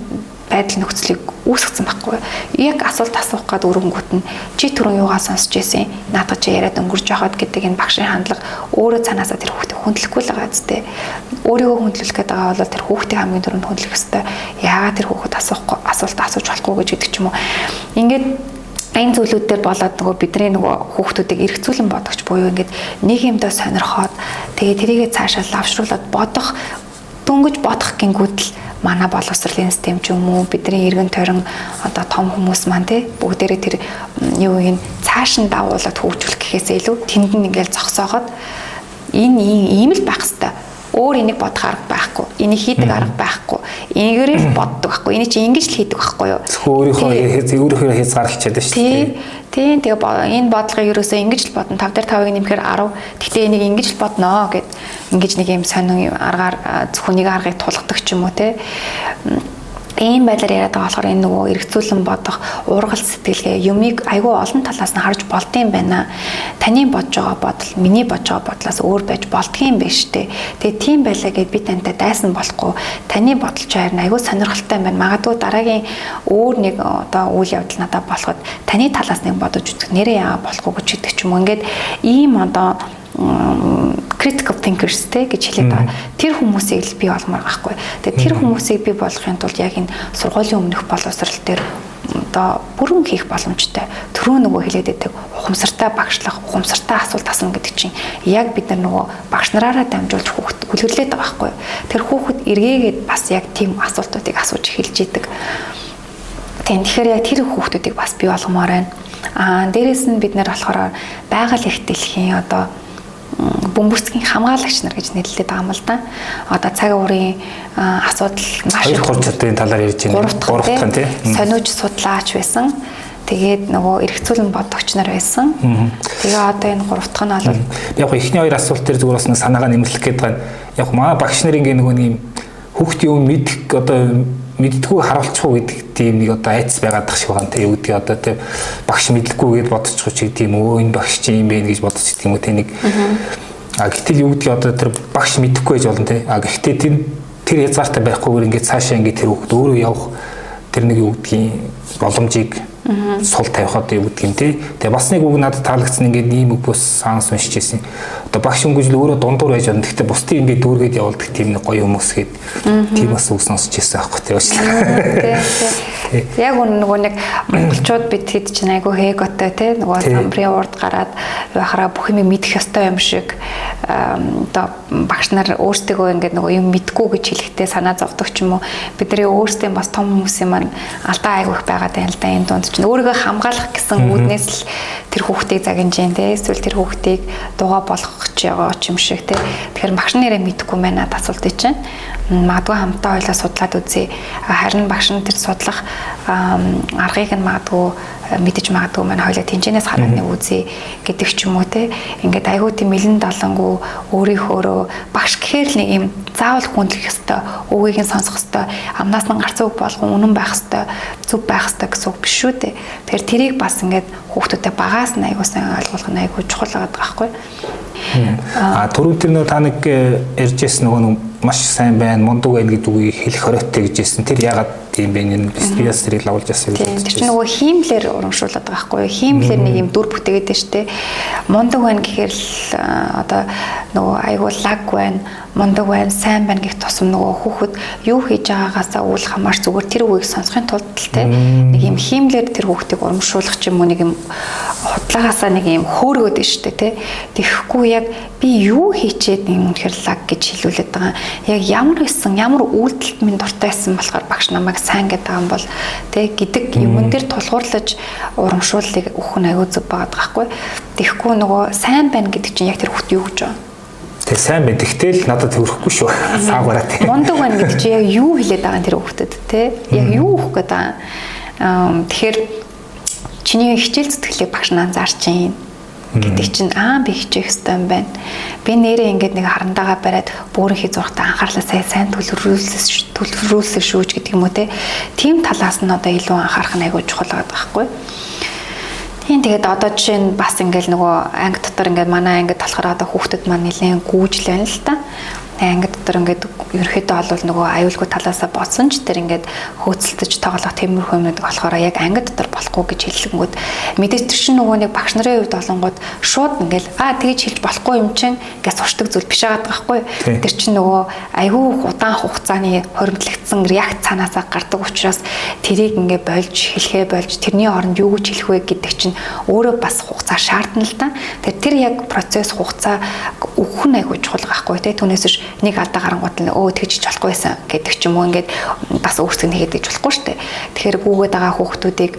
байдал нөхцөлийг үүсгэсэн байхгүй. Яг асуулт асуух гад өрөнгөт нь чи түрүүн юугаа сонсч байсан? Наадах чи яриад өнгөрч байхад гэдэг энэ багшийн хандлага өөрөө цаанаасаа тэр хүүхдээ хүндлэхгүй л байгаа зү. Өөрийгөө хүндлүүлэх гэдэг байгаа бол тэр хүүхдээ хамгийн дөрөнд хүндлэх ёстой. Яагаад тэр хүүхэд асуухгүй асуулт асууж болохгүй гэж гэдэг ч юм уу. Ингээд энэ зүйлүүд дээр болоод нөгөө бидний нөгөө хүүхдүүдийг эргцүүлэн бодогч буюу ингээд нэг юмдаа сонирхоод тэгээ тэрийгэ цаашаа лавшруулад бодох дөнгөж бодох гингүүд л манай боловсролын систем ч юм уу бидний эргэн тойрон одоо том хүмүүс маань тий бүгдээрээ тэр юу юм цааш нь давуулаад хөгжүүлэх гэхээс илүү тэнд нь ингээл зогсооход энэ ийм л байх хэвээр өөр энийг бодох арга байхгүй. Энийг хийдэг арга байхгүй. Энийгээрээ боддог байхгүй. Энийг чи ингэж л хийдэг байхгүй юу? Өөрийнхөө өөрийнхөө хязгаарлалчаад шүү дээ Тийм тэгээ энэ бодлогыг ерөөсөө ингэж л бодно. 5 дээр 5-ыг нэмэхээр 10. Гэхдээ энийг ингэж л бодноо гэд. Ингэж нэг юм сонин аргаар зөвхөн нэг аргыг тулгадаг ч юм уу те ийм байдлаар яриад байгаа болохоор энэ нөгөө эргцүүлэн бодох, уургал сэтгэлгээ юмыг айгүй олон талаас нь харж болдсон байна. Таны бодж байгаа бодол, миний бодж байгаа бодлоос өөр байж болдгийм биш үү? Тэгээ тийм байлаа гэд би тантай дайсан болохгүй. Таны бодол ч харин айгүй сонирхолтой байна. Магадгүй дараагийн өөр нэг одоо үйл явдал надад болоход таны талаас нэг бодож үзэх нэрээ яа болохгүй гэж хэлдэг ч юм. Ингээд ийм одоо critical thinkers те гэж хэлээд байгаа. Тэр хүмүүсийг л би олмоор байхгүй. Тэгээ тэр хүмүүсийг би болгохын тулд яг энэ сургуулийн өмнөх боловсрал дээр одоо бүрэн хийх боломжтой. Төрөө нөгөө хэлээд байдаг ухамсартай багшлах, ухамсартай асуулт асууна гэдэг чинь яг бид нар нөгөө багш нараараа дамжуулж хүүхэд үлгэрлээд байгаа байхгүй. Тэр хүүхэд эргээгээд бас яг тийм асуултуудыг асууж эхэлж идэг. Тийм тэгэхээр яг тэр хүүхдүүдийг бас бий болгомоор байна. Аа дээрэс нь бид нэр болохоор байгаль их дэлхийн одоо бөмбөрцгийн хамгаалагч нар гэж нэрлэдэг байгаа юм л да. Одоо цаг уурын асуудал маш их хурцтай талаар ярьж байна. Гурав дахь нь тийм сониуж судлаач байсан. Тэгээд нөгөө эргцүүлэн бодогч нар байсан. Тэгээ одоо энэ гурав дахь нь бол яг го эхний хоёр асуулт дээр зүгээр бас санаагаа нэмэлтэх гээд байгаа. Яг маа багш нарын нөгөө нэг юм хүүхдийн юм мэдх одоо мэддгүү харуулчих уу гэдэг тийм нэг одоо айц байгаад тах шиг байна те. Юу гэдэг одоо те багш мэдлэхгүй гэд бодчих чи тийм өө энэ багш чи юм бэ гэж гэдэг юм уу те. Нэг а гэтэл юу гэдэг одоо тэр багш мэдэхгүй байж болно те. А гэхдээ тэр тэр хязгаартай байхгүйгээр ингээд цаашаа ингээд тэр хүүхд өөрөө явах тэр нэг юу гэдгийг боломжийг сул тавих одоо юу гэдэг юм те. Тэгээ бас нэг үг надад таалагдсан ингээд ийм үг бас саанс уншиж байсан. Одоо багш өнгөж л өөрөө дундуур байж байна. Гэхдээ бусдын ингээд дүүргээд явуулдаг тийм нэг гоё хүмүүс гээд тийм бас үг сонсож байсан аахгүй те уучлаа. Яг үн нөгөө нэг монголчууд бид хэд ч айгүй хээготой те. Нөгөө самбрын урд гараад байхаараа бүх юм мэдэх ёстой юм шиг одоо багш нар өөрсдөө ингээд нөгөө юм мэдгүй гэж хэлэхдээ санаа зовдөг ч юм уу. Бидний өөрсдөө бас том хүмүүсийн маань алдаа айгүйх байгаад байна л да энэ дунд чинь өөрийгөө хамгаалах гэсэн үүднээс л тэр хүүхдийг загинж जैन те. Эсвэл тэр хүүхдийг дууга болгох ч байгаа ч юм шиг те. Тэгэхээр багш нэрээ мэдэхгүй байна асуултыг чинь магадгүй хамтаа хоёлаа судлаад үзье. Харин багш нь тэр судлах аргыг нь магадгүй мэдэж магадгүй маань хоёлаа тэнцэнээс хараад нэг үзье гэдэг ч юм уу те. Ингээд айгүй тийм мэлэн далангуу өөрийнхөөрөө багш гэхээр л нэг юм заавал хүндлэх ёстой өвгийг нь сонсох ёстой амнаас нь гарц үг болгон үнэн байх ёстой зүв байх ёстой гэсэн үг биш шүү дээ. Тэгэхээр тэрийг бас ингээд хүүхдүүдэд багаас нь айгуу сайн ойлгуулах нь айгүй чухал байгаа байхгүй А түрүү тэр нөгөө та нэг ярьжсэн нөгөө маш сайн байна, мундаг байна гэдэг үгийг хэлэх хоройтой гэжсэн. Тэр ягаад тийм бэ энэ биас тэрийг лавлж яасан юм. Тэр чинь нөгөө хиймлэр урамшуулдаг байхгүй юу? Хиймлэр нэг юм дүр бүтээгээд дээ штэ. Мундаг байна гэхээр л одоо нөгөө айгуу лаг байна, мундаг байна, сайн байна гэх тусам нөгөө хүүхэд юу хийж байгаагаасаа үл хамаарч зүгээр тэр үгийг сонсохын тулд л те нэг юм хиймлэр тэр хүүхдийг урамшуулах ч юм уу нэг юм худлагаасаа нэг юм хөөргөөд штэ те. Тэгэхгүй яг би юу хийчээд нэг үнэхэр лаг гэж хэлүүлээд байгаа. Яг ямар исэн, ямар үйлдэлт минь дуртай байсан болохоор багш намайг сайн гэдэг юм бол тэг гэдэг юмн дээр тулгуурлаж урамшууллыг өгөх нь аюу зүг байгаа байхгүй. Тэгэхгүй нөгөө сайн байна гэдэг чинь яг тэр хөлт юу гэж байна? Тэг сайн байна. Тэгтэл надад төрөхгүй шүү. Саагаараа тэг. Мундаг байна гэдэг чинь яг юу хэлээд байгаа тэр хөлтөд те? Яг юу өгөх гээд байгаа. Тэгэхээр чиний хичээл зүтгэлийг багш нь анзаарч чинь гэдэг чинь аа би хичээх хэрэгтэй юм байна. Би нэрээ ингээд нэг харандаага бариад бөөрийнхий зургатаа анхаарлаа сайн сайн төлөвлүүлсэн төлөвлүүлсэн шүүж гэдэг юм уу те. Тим талаас нь одоо илүү анхаарах нь айгүй чухал байгаа байхгүй. Тийм тэгээд одоо жишээ нь бас ингээл нөгөө анги дотор ингээд манай ангид болохоор одоо хүүхдэд маань нэлээд гүүжл байна л та анги дотор ингээд ерөөхдөө бол нөгөө аюулгүй талаасаа бодсон ч тэр ингээд хөөцөлдөж тоглох тиймэрхүү юмнууд болохоор яг анги дотор болохгүй гэж хэллэнгүүд мэдээж тэр чинь нөгөө нэг багш нарын хувьд олонгууд шууд ингээд аа тэгж хэлж болохгүй юм чинь ингээд сурчдаг зүйл биш байгаа байхгүй. Тэр чинь нөгөө аюу удаан хугацааны хоримтлагдсан реакц цаанаасаа гардаг учраас тэрийг ингээд болж хэлхээ болж тэрний оронд юу гэж хэлэх вэ? гэдэг чинь өөрөө бас хугацаа шаардна л да тэр яг процесс хугацаа өгөх нь айгуу чухал байхгүй. Тий түүнээс биш нэг алдаа гарангууд нь өө тэгж хийж болохгүй байсан гэдэг ч юм уу ингээд бас өөрсдөө нэгээд иж болохгүй шүү дээ. Тэгэхээр гүүгээд байгаа хүүхдүүдийг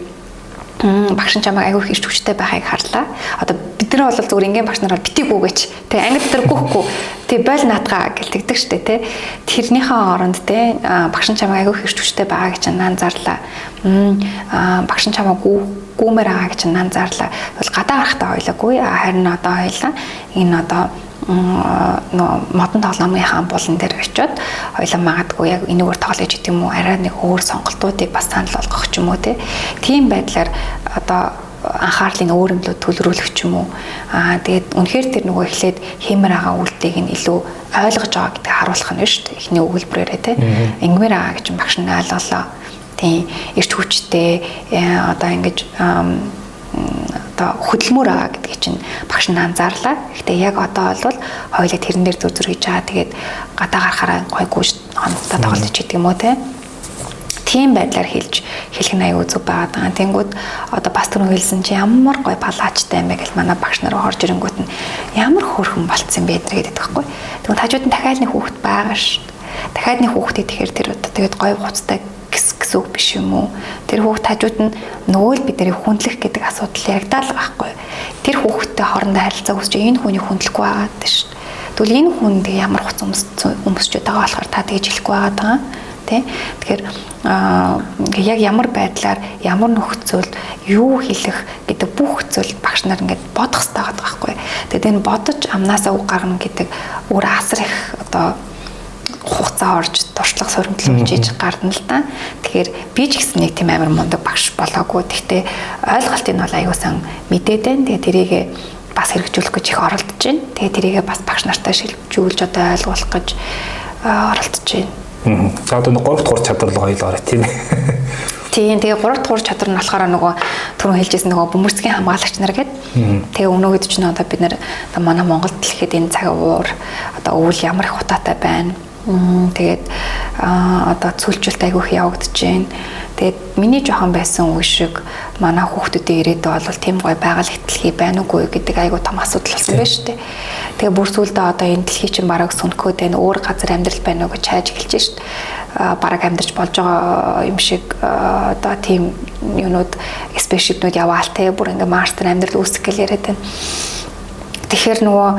багш чамайг аягүй их хүчтэй байхыг харлаа. Одоо бид нар бол зүгээр ингийн багш нараар битгий гүгээч. Тэ анги дотор гүхгүй. Тэ бойл наатгаа гэлтэгдэг штэ тэ. Тэрнийхээ оронд тэ багш чамайг аягүй их хүчтэй байгааг чинь анзаарлаа. Багш чамайг гүү гүүмээр байгаа гэж анзаарлаа. Бол гадаа гарахтаа хойлоогүй. Харин одоо хойлоо. Энэ одоо нөө модон тоглоомынхаа булан дээр очиод хоёлаа магадгүй яг энэгээр тоглож идэх юм уу? Арай нэг өөр сонголтуудыг бас санал болгох ч юм уу тийм байдлаар одоо анхаарлын өөр юмлуу төлрүүлэх ч юм уу? Аа тэгээд үнэхээр тэр нөгөө эхлээд хэмэр байгаа үлдээг нь илүү ойлгож байгаа гэдэг харуулах нь шүү дээ. Эхний өгүүлбэрээрээ те? Ингмэр байгаа гэж багш нь ойлголоо тийм эрт хүчтэй э, одоо ингэж одоо хөдөлмөр байгаа гэдгийг чинь багш нь анзаарлаа. Гэхдээ яг одоо бол хоёулаа тэрэн дээр зүр зүр хийж байгаа. Тэгээд гадаа гарахаараа гой гүйж хонцтой тоглож идэг юм уу те. Тийм байдлаар хэлж хэлэх нь аюу зүг байгаа даа. Тэнгүүд одоо бас түрүү хэлсэн чи ямар гой палаачтай юм бэ гэж манай багш нар орж ирэнгүүт нь ямар хөөрхөн болцсон бэ гэдэг байхгүй. Тэгвэл хажууд нь дахиад нэг хүүхэд байгаа ш. Дахиад нэг хүүхдээ тэгэхээр тэр одоо тэгээд гой хуцтай гис гэсэн үг биш юм уу? Тэр хүүхд хажууд нь нөгөө л бид нарыг хүндлэх гэдэг асуудал яригдаа л байхгүй. Тэр хүүхдтэй хоорондоо харилцаа үүсч энэ хүнийг хүндлэхгүй байгаа гэдэг шүү дээ. Тэгвэл энэ хүнд ямар хуц өмсчээд байгаа болохоор та тэгж хэлэхгүй байгаа даа тий. Тэгэхээр яг ямар байдлаар ямар нөхцөлд юу хэлэх гэдэг бүх зүйл багш нар ингээд бодох хэрэгтэй байгаа байхгүй. Тэгээд энэ бодож амнаасаа үг гаргана гэдэг өөр асар их одоо хугацаа орж туршлага суримтлуулж иж гарна л да. Тэгэхээр би ч гэсэн нэг тийм амар мундаг багш болоогүй. Гэхдээ ойлголтыг нь бол аюусан мэдээд байна. Тэгээ тэрийг бас хэрэгжүүлэх гэж их оролдож байна. Тэгээ тэрийг бас багш нартай шилжүүлж одоо ойлгуулах гэж оролдож байна. За одоо 3 дахь чадвар л хоёул орой тийм ээ. Тийм тэгээ 3 дахь чадвар нь болохоор нөгөө түрүүн хэлжсэн нөгөө бөмбөрцгийн хамгаалагч нар гэдэг. Тэгээ өнөө гэдэг чинь одоо бид нэр манай Монголд л ихэд энэ цаг уур одоо өвөл ямар их хутаатай байна Тэгээд одоо цүлжүүлт айгүйх явагдаж байна. Тэгээд миний жоохон байсан үе шиг манай хүүхдүүдийн ирээдүй бол тийм гой байгаль ихтлхий байна уугүй гэдэг айгүй том асуудал болсон байна шүү дээ. Тэгээ бүр сүулдэ одоо энэ дэлхий чинь бараг сүнхөөд байна өөр газар амьдрал байна уу гэж хайж эхэлж дээ. Бараг амьдарч болж байгаа юм шиг одоо тийм юунууд спешипнууд яваал те бүр ингээ марс дээр амьдрал үүсгэх гэл яриад байна. Тэгэхээр нөгөө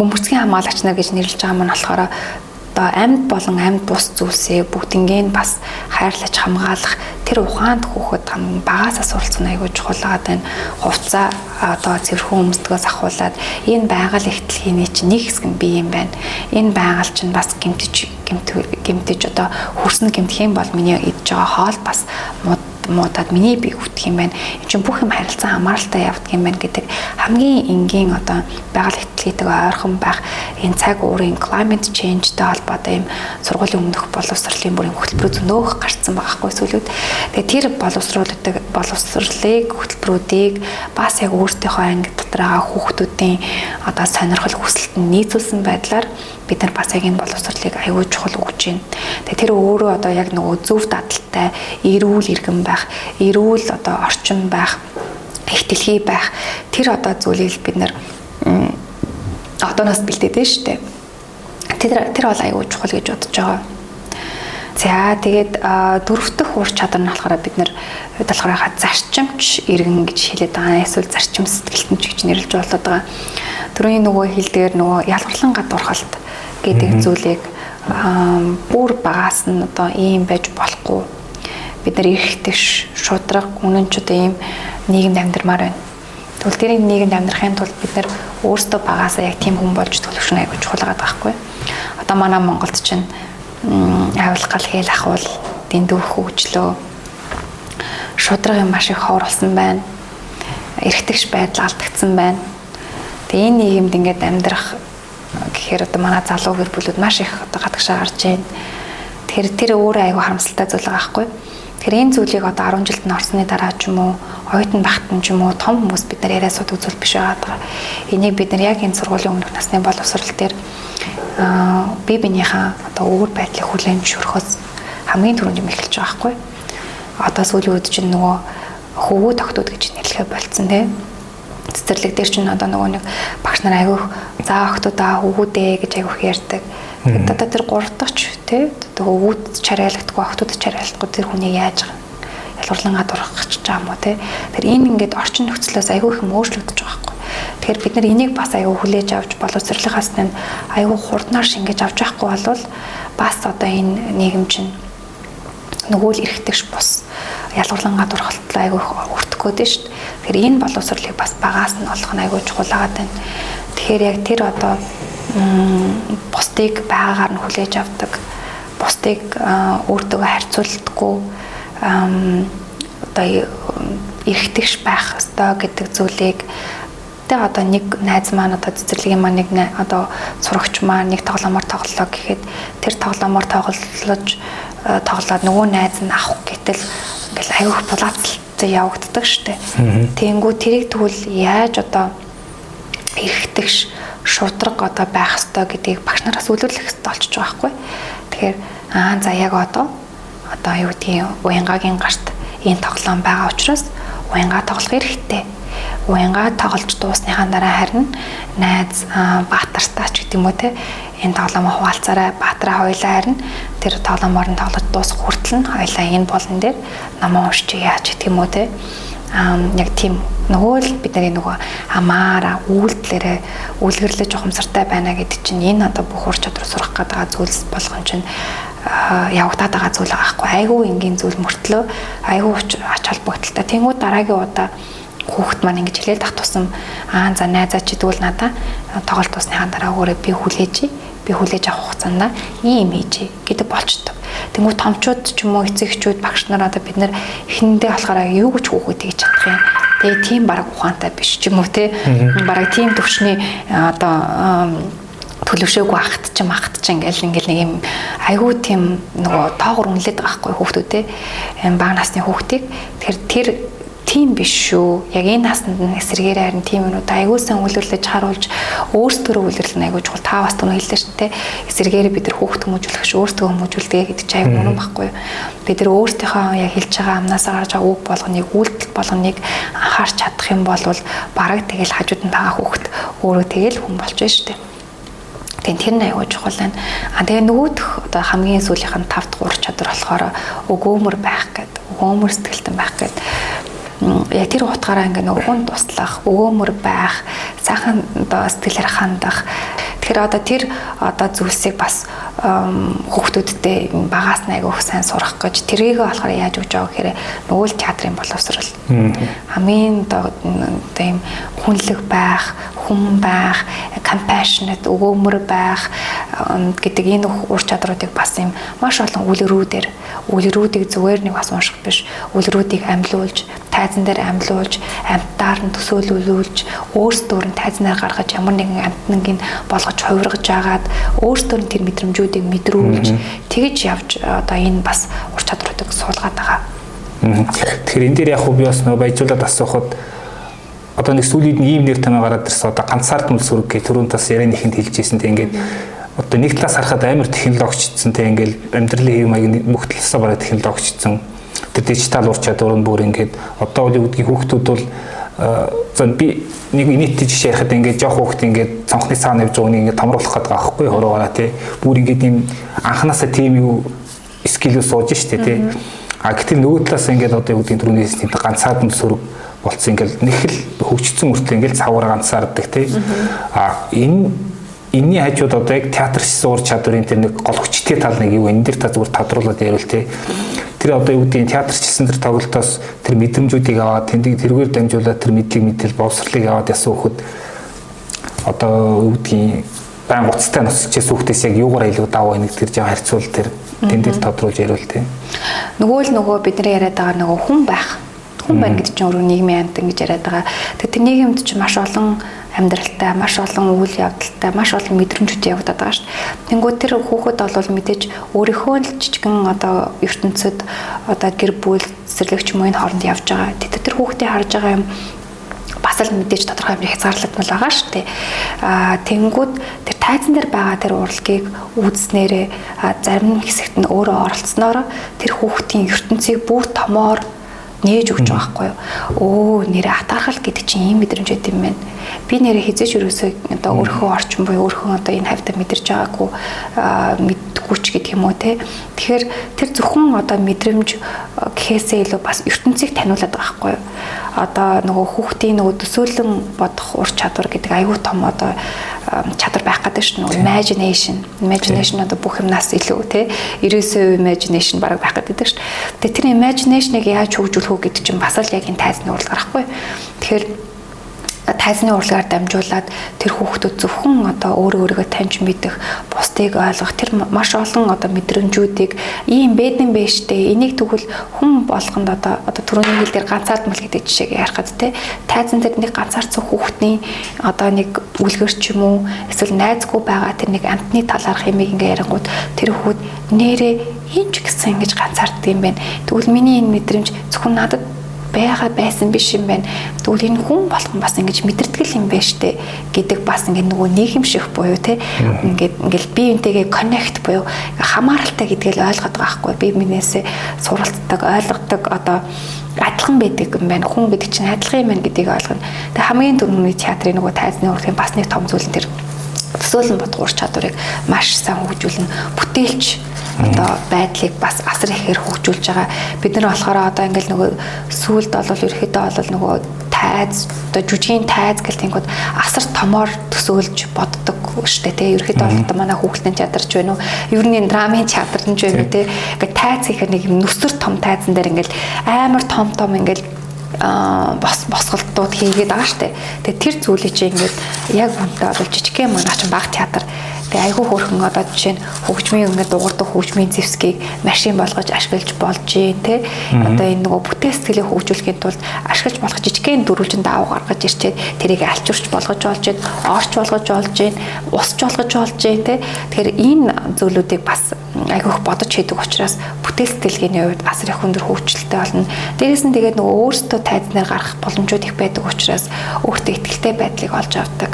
бөмбөрцгийн хамгаалагч нар гэж нэрлэж байгаа маань болохоор одоо амьд болон амьд бус зүйлсээ бүгднийг бас хайрлаж хамгаалах тэр ухаанд хүүхэд хамгийн багаас асуулцсан айгүй чухал байгаа даа хувцаа одоо цэвэрхэн өмсдгөөс ахуулаад энэ байгаль ихтлхийний чинь нэг хэсэг нь бие юм байна. Энэ байгаль чинь бас гимтэж гимтэж одоо хөрснө гимтэх юм бол миний идж байгаа хоол бас муудаад миний бие хүртэх юм байна. Энд чинь бүх юм харилцан хамааралтай явдаг юм байна гэдэг хамгийн энгийн одоо байгаль ихтлгийтэйг ойрхон байх энэ цаг уурын climate change-тэй холбоотой юм сургуулийн өмнөх боловсролын бүрийн хөтөлбөрүүд зөнөөх гарцсан байгаа хгүй сүлүүд. Тэгээ тэр боловсруулалтыг боловсролыг хөтөлбөрүүдийг бас яг өөртөөхөө анги дотор байгаа хүүхдүүдийн одоо сонирхол хүсэлтэнд нийцүүлсэн байдлаар бид нар бас яг энэ боловсролыг аюул чухал өгч байна. Тэгээ тэр өөрөө одоо яг нөгөө зөв дадалтай, эрүүл иргэн байх, эрүүл одоо орчин байх, их дэлхий байх тэр одоо зүйлийг бид нар одооноос бэлдээд шүү дээ. Тэр тэр бол аюул чухал гэж бодож байгаа. За тэгээд дөрөв дэх ур чадвар нь болохоор бид нэр болохоор зарчимч иргэн гэж хэлээд байгаа. Эсвэл зарчим сэтгэлтэн ч гэж нэрлэж болоод байгаа. Төрөний нөгөө хэлдгээр нөгөө ялгарлан гадуурхалт гэдэг зүйлийг бүр багаас нь одоо ийм байж болохгүй. Бид нар эрхтэй шудраг үнэн ч одоо ийм нийгэмд амьдрмаар байна. Тэгвэл тэрийг нийгэмд амьдрахын тулд бид нар өөрсдөө багаасаа яг тийм хүн болж төлөвшнө чухал байгаа байхгүй. Одоо манай Монголд чинь авилгал хэл ахвал дэндүүх хөгжлөө шудраг юм маш их ховрлсон байна. Эргэтгш байдал алдагдсан байна. Тэгээ энэ нийгэмд ингээд амьдрах гэхээр одоо манай залуу гэр бүлүүд маш их одоо гадагшаа гарч байна. Тэгэхээр тэр өөрөө аюу харамсалтай зүйл байгаа байхгүй. Тэгэхээр энэ зүйлийг одоо 10 жилд нь орсны дараа ч юм уу, оюутан багтан ч юм уу том хүмүүс бид нар яриа судаг зүйл биш байгаа. Энийг бид нар яг энэ сургуулийн өмнөх насны боловсрал дээр аа бие биенийхээ одоо өвөр байдлыг хүлээн зөвшөөрөхөс хамгийн түрүүнд юм эхэлж байгаа байхгүй. Одоо сүүлийн үед чинь нөгөө хөвгөө тогтууд гэж нэрлэхэ болцсон тийм цэцэрлэг дээр чинь одоо нөгөө нэг багш нар айгүйх заа охтуудаа хөвгүүдээ гэж айгүйх ярьдаг. Тэгээд одоо тэр гурав дахь ч тий хөвгүүд чарайлагдахгүй охтууд чарайлахгүй тэр хүнийг яаж ялгарлангаа дурах гэж байгаа юм уу тий. Тэр энэ ингээд орчин нөхцлөөс айгүйх юм өөрчлөгдөж байгаа байхгүй. Тэгэхээр бид нар энийг бас аюу хүлээж авч боловсролынхаас тань аюу хурднаар шингээж авч байхгүй бол бас одоо энэ нийгэм чинь нөгөө л эргэтгэж бус ялгарлангаа дурхалтлаа айгүй өртөх гээд шүү дээ. Тэгэхээр энэ боловсролыг бас багаас нь олох нь айгүй чухал байгаа тань. Тэгэхээр яг тэр одоо бусдыг байгаагаар нь хүлээж авдаг, бусдыг өөртөө харьцуулдаггүй одоо эргэтгэж байх ёстой гэдэг зүйлийг Тэ одоо нэг найз маань одоо цэцэрлэгийн маань нэг одоо сурагч маань нэг тоглоомоор тоглолоо гэхэд тэр тоглоомоор тоглож тоглоод нөгөө найз нь авах гэтэл ингээл аюух булаацалтай явагддаг штэ. Тэнгүү тэрийг тэгвэл яаж одоо эргэтгэж шудраг одоо байх ёстой гэдгийг багш нараас үлэрлэх ёстой болчихж байгаа байхгүй. Тэгэхээр аа за яг одоо одоо юу гэдгийг уянгагийн гарт энэ тоглоом байгаа учраас уянга тоглох хэрэгтэй уянгаа тоглож дуусныхаа дараа харин найз баатартаа ч гэдэг юм уу те энэ тоглоом хуваалцаарай. Баатраа хоёлаа харин тэр тоглоомоор нь тоглож дуусах хүртэл нь хоёлаа энэ болон дээр намаа уншиж яаж гэдэг юм уу те яг тийм нөгөө л бид нар нөгөө амаараа үйлдэлэрээ үлгэрлэж ухамсартай байна гэдэг чинь энэ одоо бүх ур чадвар сурах гэдэг зүйлс болгон чинь явагдаад байгаа зүйл байгаа хгүй айгүй энгийн зүйл мөртлөө айгүй ач холбогдолтой. Тэнгууд дараагийн удаа хүүхэд маань ингэж хэлээд ах тусам аа за найзаа чи дүүл надаа тоглолт тусныхаа дараа өөрөө би хүлээж би хүлээж авах хугацаанд ийм хийж гэдэг болчтой. Тэнгүү томчууд ч юм уу эцэгчүүд багш нар одоо бид нар эхэндээ болохоор юу гэж хүүхэд хийж чадах юм. Тэгээ тийм баг ухаантай биш ч юм уу те. Бараг тийм төвчний одоо төлөвшөөгүй ахт ч махт ч ингээл ингээл нэг юм айгүй тийм нөгөө тоогор үнэлээд байгаа хгүй хүүхдүүдээ баг насны хүүхдийг тэгэхээр тэр тийм биш шүү. Яг энэ насанд нь эсрэгээр харин тийм юмнууд аягуулсан үйлрүүлж харуулж өөрсдөө үйлрлэн аягуулж чухал та бас түнэ хэллээ шүү дээ. Эсрэгээр бид нар хүүхд хүмүүжүүлэх ш өөртөө хүмүүжүүлдэг гэдэг чинь аяг мөн байхгүй юу. Бид нар өөртөөхөө яг хэлж байгаа амнасаа гарч байгаа үг болгоныг үйлдэл болгоныг анхаарч чадах юм бол бараг тэгэл хажууд нь байгаа хүүхд өөрөө тэгэл хүн болж байна шүү дээ. Тэгээ тэр нь аягүй чухал байна. А тэгээ нөгөөх одоо хамгийн сүүлийнх нь 5 дахь ур чадвар болохоор өгөөмөр байх гэдэг. Өгөөмөр сэтгэлтэн байх гэдэг яг тэр утгаараа ингээ нөгөө хүн туслах, өгөөмөр байх, сайхан одоо сэтгэлээр хандах. Тэгэхээр одоо тэр одоо зүйлсийг бас хүүхдүүдтэй багаас нь айгүйх сайн сурах гэж тэрийг болохоор яаж өгч байгаа гэхээр нөгөө л театрын боловсрал. Хамгийн одоо ийм хүнлэг байх, хүн байх, compassionate, өгөөмөр байх гэдэг энэ ур чадруудыг бас юм маш олон үлгэрүүдээр үлгэрүүдийг зүгээр нэг бас унших биш, үлгэрүүдийг амьлуулж, тайзан дээр амьлуулж, амьтаар нь төсөөлүүлүүлж, өөрсдөө нь тайзнаар гаргаж ямар нэгэн амтнангийн болгож хувиргаж агаад өөрсдөө нь тэр мэдрэмжүүдийг мэдрүүлж тэгэж явж одоо энэ бас ур чадруудыг суулгаад байгаа. Тэгэхээр энэ дээр яг хөө би бас нөө баяжуулаад асуухад одоо нэг сүүлийн ийм нэр томьёо гараад ирсэн одоо ганцаард мөл сүрэг гэх түрүүнд бас ярианы ихэнд хэлжсэн те ингээд одоо нэг талаас харахад амар технологичдсан те ингээд амьдралын хэв маяг бүх талаасаа бараг технологичдсан тэр дижитал ур чадвар нь бүр ингээд одоо үл үүдгийн хүүхдүүд бол за би нэг нийт жишээ ярихад ингээд жоох хүүхд ингээд цонхны цаана явж байгаа нэг ингээд томруулах гэдэг байгаа байхгүй хорогоороо тий бүр ингээд ийм анханасаа тийм юу скил сууж штэ тий а гэтэл нөгөө талаас ингээд одоо юу гэдэг түрүүнээс тийм ганцаад нь сөрөг болцсон. Ингээд нэг л хөгжсөн үртэл ингээд цавар ганцаардаг тий а энэ энэний хажууд одоо яг театр суур чадварын тэр нэг гол хүчтэй тал нэг юу энэ дэр та зүгээр тодруулаад ярил тий тэр одоо юу гэдгийг театрчсан тэр тоглолтоос тэр мэдрэмжүүдийг аваад тэндийг тэргээр дамжуулаад тэр мэдлэг мэдэл боловсролыг аваад ясан хөхөд одоо юу гэдгийг байн уцтай носчихээс хүүхдээс яг юугаар илүү даваа нэг тэр жаа харьцуул тэр тэн дээр тодруулж ярил тээ. Нөгөө л нөгөө бидний яриад байгаа нөгөө хүн байх. Хүн байна гэдэг чинь өөрөө нийгмийн амьтан гэж яриад байгаа. Тэгэхээр тэр нийгэмд чинь маш олон амьдралтай, маш олон үйл явдалтай, маш олон мэдрэмжүүд явагдаад байгаа шүү дээ. Тэнгүүд тэр хүүхэд бол мэдээж өөрийнхөө л жижигэн одоо ертөнцид одоо гэр бүл цэцэрлэгч мөн хооронд явж байгаа. Тэр тэр хүүхдээ харж байгаа юм бас л мэдээж тодорхой хэмжээ хязгаарлагдмал байгаа шүү дээ. Аа тэнгүүд тэр тайзан дээр байгаа тэр урлагийг үзснээрээ зарим хэсэгт нь өөрөө оролцсноор тэр хүүхдийн ертөнцийг бүр томоор нээж өгч байгаа байхгүй юу. Өө нэрэ атаархал гэдэг чинь ийм мэдрэмж байт юм байна. Би нэрэ хизээч өрөөсөө одоо өөрийнхөө орчин буюу өөрийнхөө одоо энэ хавьтаа мэдэрч байгаагүй мэддэггүй ч гэдэг юм уу те. Тэгэхээр тэр зөвхөн одоо мэдрэмж гэхээсээ илүү бас ертөнцийг таниулаад байгаа байхгүй юу. Одоо нөгөө хүүхдийн нөгөө төсөөлөн бодох ур чадвар гэдэг аюу том одоо чадвар байх гэдэг шүү дээ. Imagination. Imagination одоо бүх юмнаас илүү те 90% imagination баг байх гэдэг шүү дээ. Тэгээ тэр imagination-ыг яаж хөгжүүлэх вэ гэдэг чинь бас л яг энэ тайзны урал гарахгүй. Тэгэхээр тайзны урлагаар дамжуулаад тэр хүүхдүүд зөвхөн одоо өөрөө өөрийгөө таньж мэдэх, бусдыг ойлгох тэр маш олон одоо мэдрэмжүүдийг ийм бэдэн бэштэй энийг тэгвэл хүн болгонд одоо одоо түрүүний хэл дээр ганцаардмал гэдэг жишээг ярихад те тайзан дээр нэг ганцаардсан хүүхдийн одоо нэг үлгэр ч юм уу эсвэл найзгүй байгаа тэр нэг амтны талаарх юмыг ингээ ярингууд тэр хүүхд нэрээ энэ ч гэсэн ингэж ганцаарддаг юм байна. Тэгвэл миний энэ мэдрэмж зөвхөн надад байгаа байсан биш юм байна. Тэгвэл энэ хүн болгон бас ингэж мэдэрдэг юм байна штэ гэдэг бас ингэ нөгөө нийгэмших буюу те ингээд ингээл би энтэйгээ connect буюу хамааралтай гэдгийг ойлгоод байгаа хгүй би минээсээ суралцдаг ойлгодог одоо адилхан байдаг юм байна. Хүн гэдэг чинь адилхан юм байна гэдгийг ойлгоно. Тэгээ хамгийн түрүүний театрын нөгөө тайзны урлагийн бас нэг том зүйл нь тэр төсөөлөн бодгуур чадварыг маш сайн хөгжүүлнэ. Бүтээлч одоо байдлыг бас асар ихээр хөгжүүлж байгаа. Бид нар болохоор одоо ингээл нөгөө сүүлд бол ерөөхдөө бол нөгөө тайз одоо жүжигийн тайз гэл тэнгууд асар томоор төсөөлж боддог штэ тий ерөөхдөө бол одоо манай хүүхэлдэйн театрч байна уу? Ер нь драмын театрч байна уу тий. Ингээд тайз гэхээр нэг нүсэр том тайзан дээр ингээл амар том том ингээл бос босголтууд хийгээд байгаа штэ. Тэгээ тэр зүйлийг чи ингээд яг үнтэй бол жижигхэн манай ч баг театр Тэгээ айгүй хөөрхөн одоо жишээ нь хөгжмийн ингээд дуурдаг хөгжмийн зэвсгийг машин болгож ашиглаж болж гин тэ одоо энэ нөгөө бүтээл сэтгэлийг хөгжүүлэхийн тулд ашиглаж болох жижигхэн дөрвөлжин даав гаргаж ирчээд тэрийг альчурч болгож болж гин орч болгож болж гин усч болгож болж гин тэ тэгэхээр энэ зүйлүүдийг бас айгүйх бодож хийдэг учраас бүтээл сэтгэлгээний хувьд асар их өндөр хөгжилтэй болно. Дээрээс нь тэгээд нөгөө өөрсдөө тайзнаар гарах боломжууд их байдаг учраас өөртөө ихтэй байдлыг олж авдаг.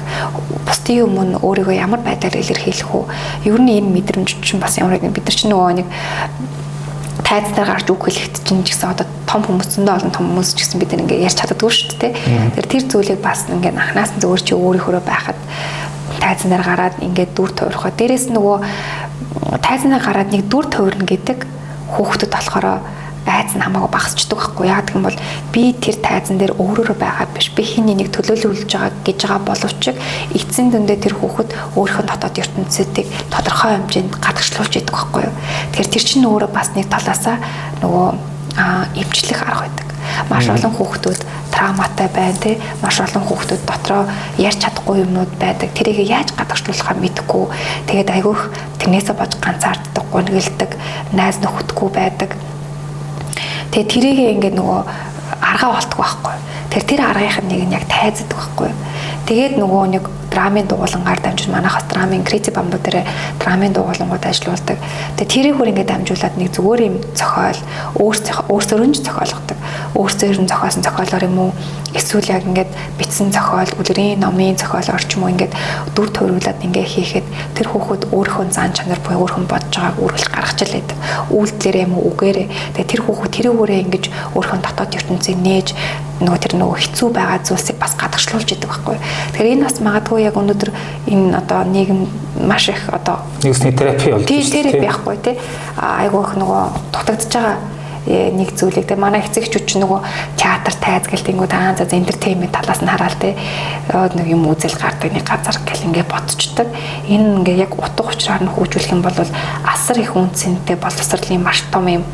Бусдын өмнө өөрийгөө ямар байдлаар илэрхийлэх үү? Ер нь энэ мэдрэмж чинь бас ямар нэг бид нар чинь нөгөө нэг тайзнаар гарч үг хэлэхэд чинь ч гэсэн одоо том хүмүүсэндээ олон том хүмүүс ч гэсэн бид нэг ярьж чаддаггүй шүү дээ. Тэгэхээр тэр зүйлийг бас ингээд анханаас нь зөвөр чи өөрийнхөө байхад тайзнаар гараад ингээд дүр туурхаа. Дээрээс нөгөө тайзнаа гараад нэг дүр туурна гэдэг хүүхдүүд болохоор байц нь хамаагүй багасчдаг байхгүй яа. Гэх юм бол би тэр тайзан дээр өөрөөрөө байгаа биш. Би хиний нэг төлөөлүүлж байгаа гэж байгаа боловч эцсийн дүндээ тэр хүүхэд өөрийнхөө дотоод ертөнцийг тодорхой хэмжээнд гадагшлуулж идэг байхгүй юу? Тэгэхээр тэр чинь өөрөө бас нэг талаасаа нөгөө эмчлэх арга байдаг. Маш олон хүүхдүүд травматай байна тий маш олон хүүхдүүд дотроо ярьж чадахгүй юмнууд байдаг. Тэрийг яаж гадагшлуулахаа мэдэхгүй тэгээд айгүйх тэрнээсээ бож ганцаарддаг гонгэлдэг найз нөхөдгүй байдаг тэгээд тэрийг ингээд нөгөө аргаа болтгоо байхгүй тэр тэр аргынх нь нэг нь яг тайздаг байхгүй тэгээд нөгөө нэг драмын дугуулангаар дамжиж манайхаас драмын креатив бамбу дээр драмын дугуулангууд ажиллаулдаг. Тэгээ тэрийг хөр ингээд дамжуулаад нэг зүгээр юм зохиол өөрсдөө өөрсдөө нь зохиолгодог. Өөрсдөө нь зохиосон зохиолоор юм уу эсвэл яг ингээд бичсэн зохиол, үлрийн номын зохиол орчим уу ингээд дүр төрүүлээд ингээ хийхэд тэр хүүхэд өөрийнхөө зан чанар буюу өөрхөн бодож байгааг үргэлж гаргаж л байдаг. Үйлдэлэр юм уу үгээрээ. Тэгээ тэр хүүхэд тэрүүгээрээ ингэж өөрхөн дотоод ертөнцийг нээж нөгөө тэр нөгөө хэцүү байгаа зүйлсийг бас гадагшлуулж идэг байхгүй. Тэгэхээр энэ бас магадгүй яг өнөөдөр энэ одоо нийгэм маш их одоо нэгсний терапи болж байна. Тийм терапи байхгүй тий. Айгуу их нөгөө дутагдж байгаа нэг зүйлийг те манай эцэгчүүд ч нөгөө театр тайзгалт аа за энтертеймент талаас нь хараад те нэг юм үзэл гардаг нэг газар гэл ингээ бодцдаг. Энэ ингээ яг утга учраар нь хөгжүүлэх юм бол асар их үнцэнтэй боловсролын маш том юм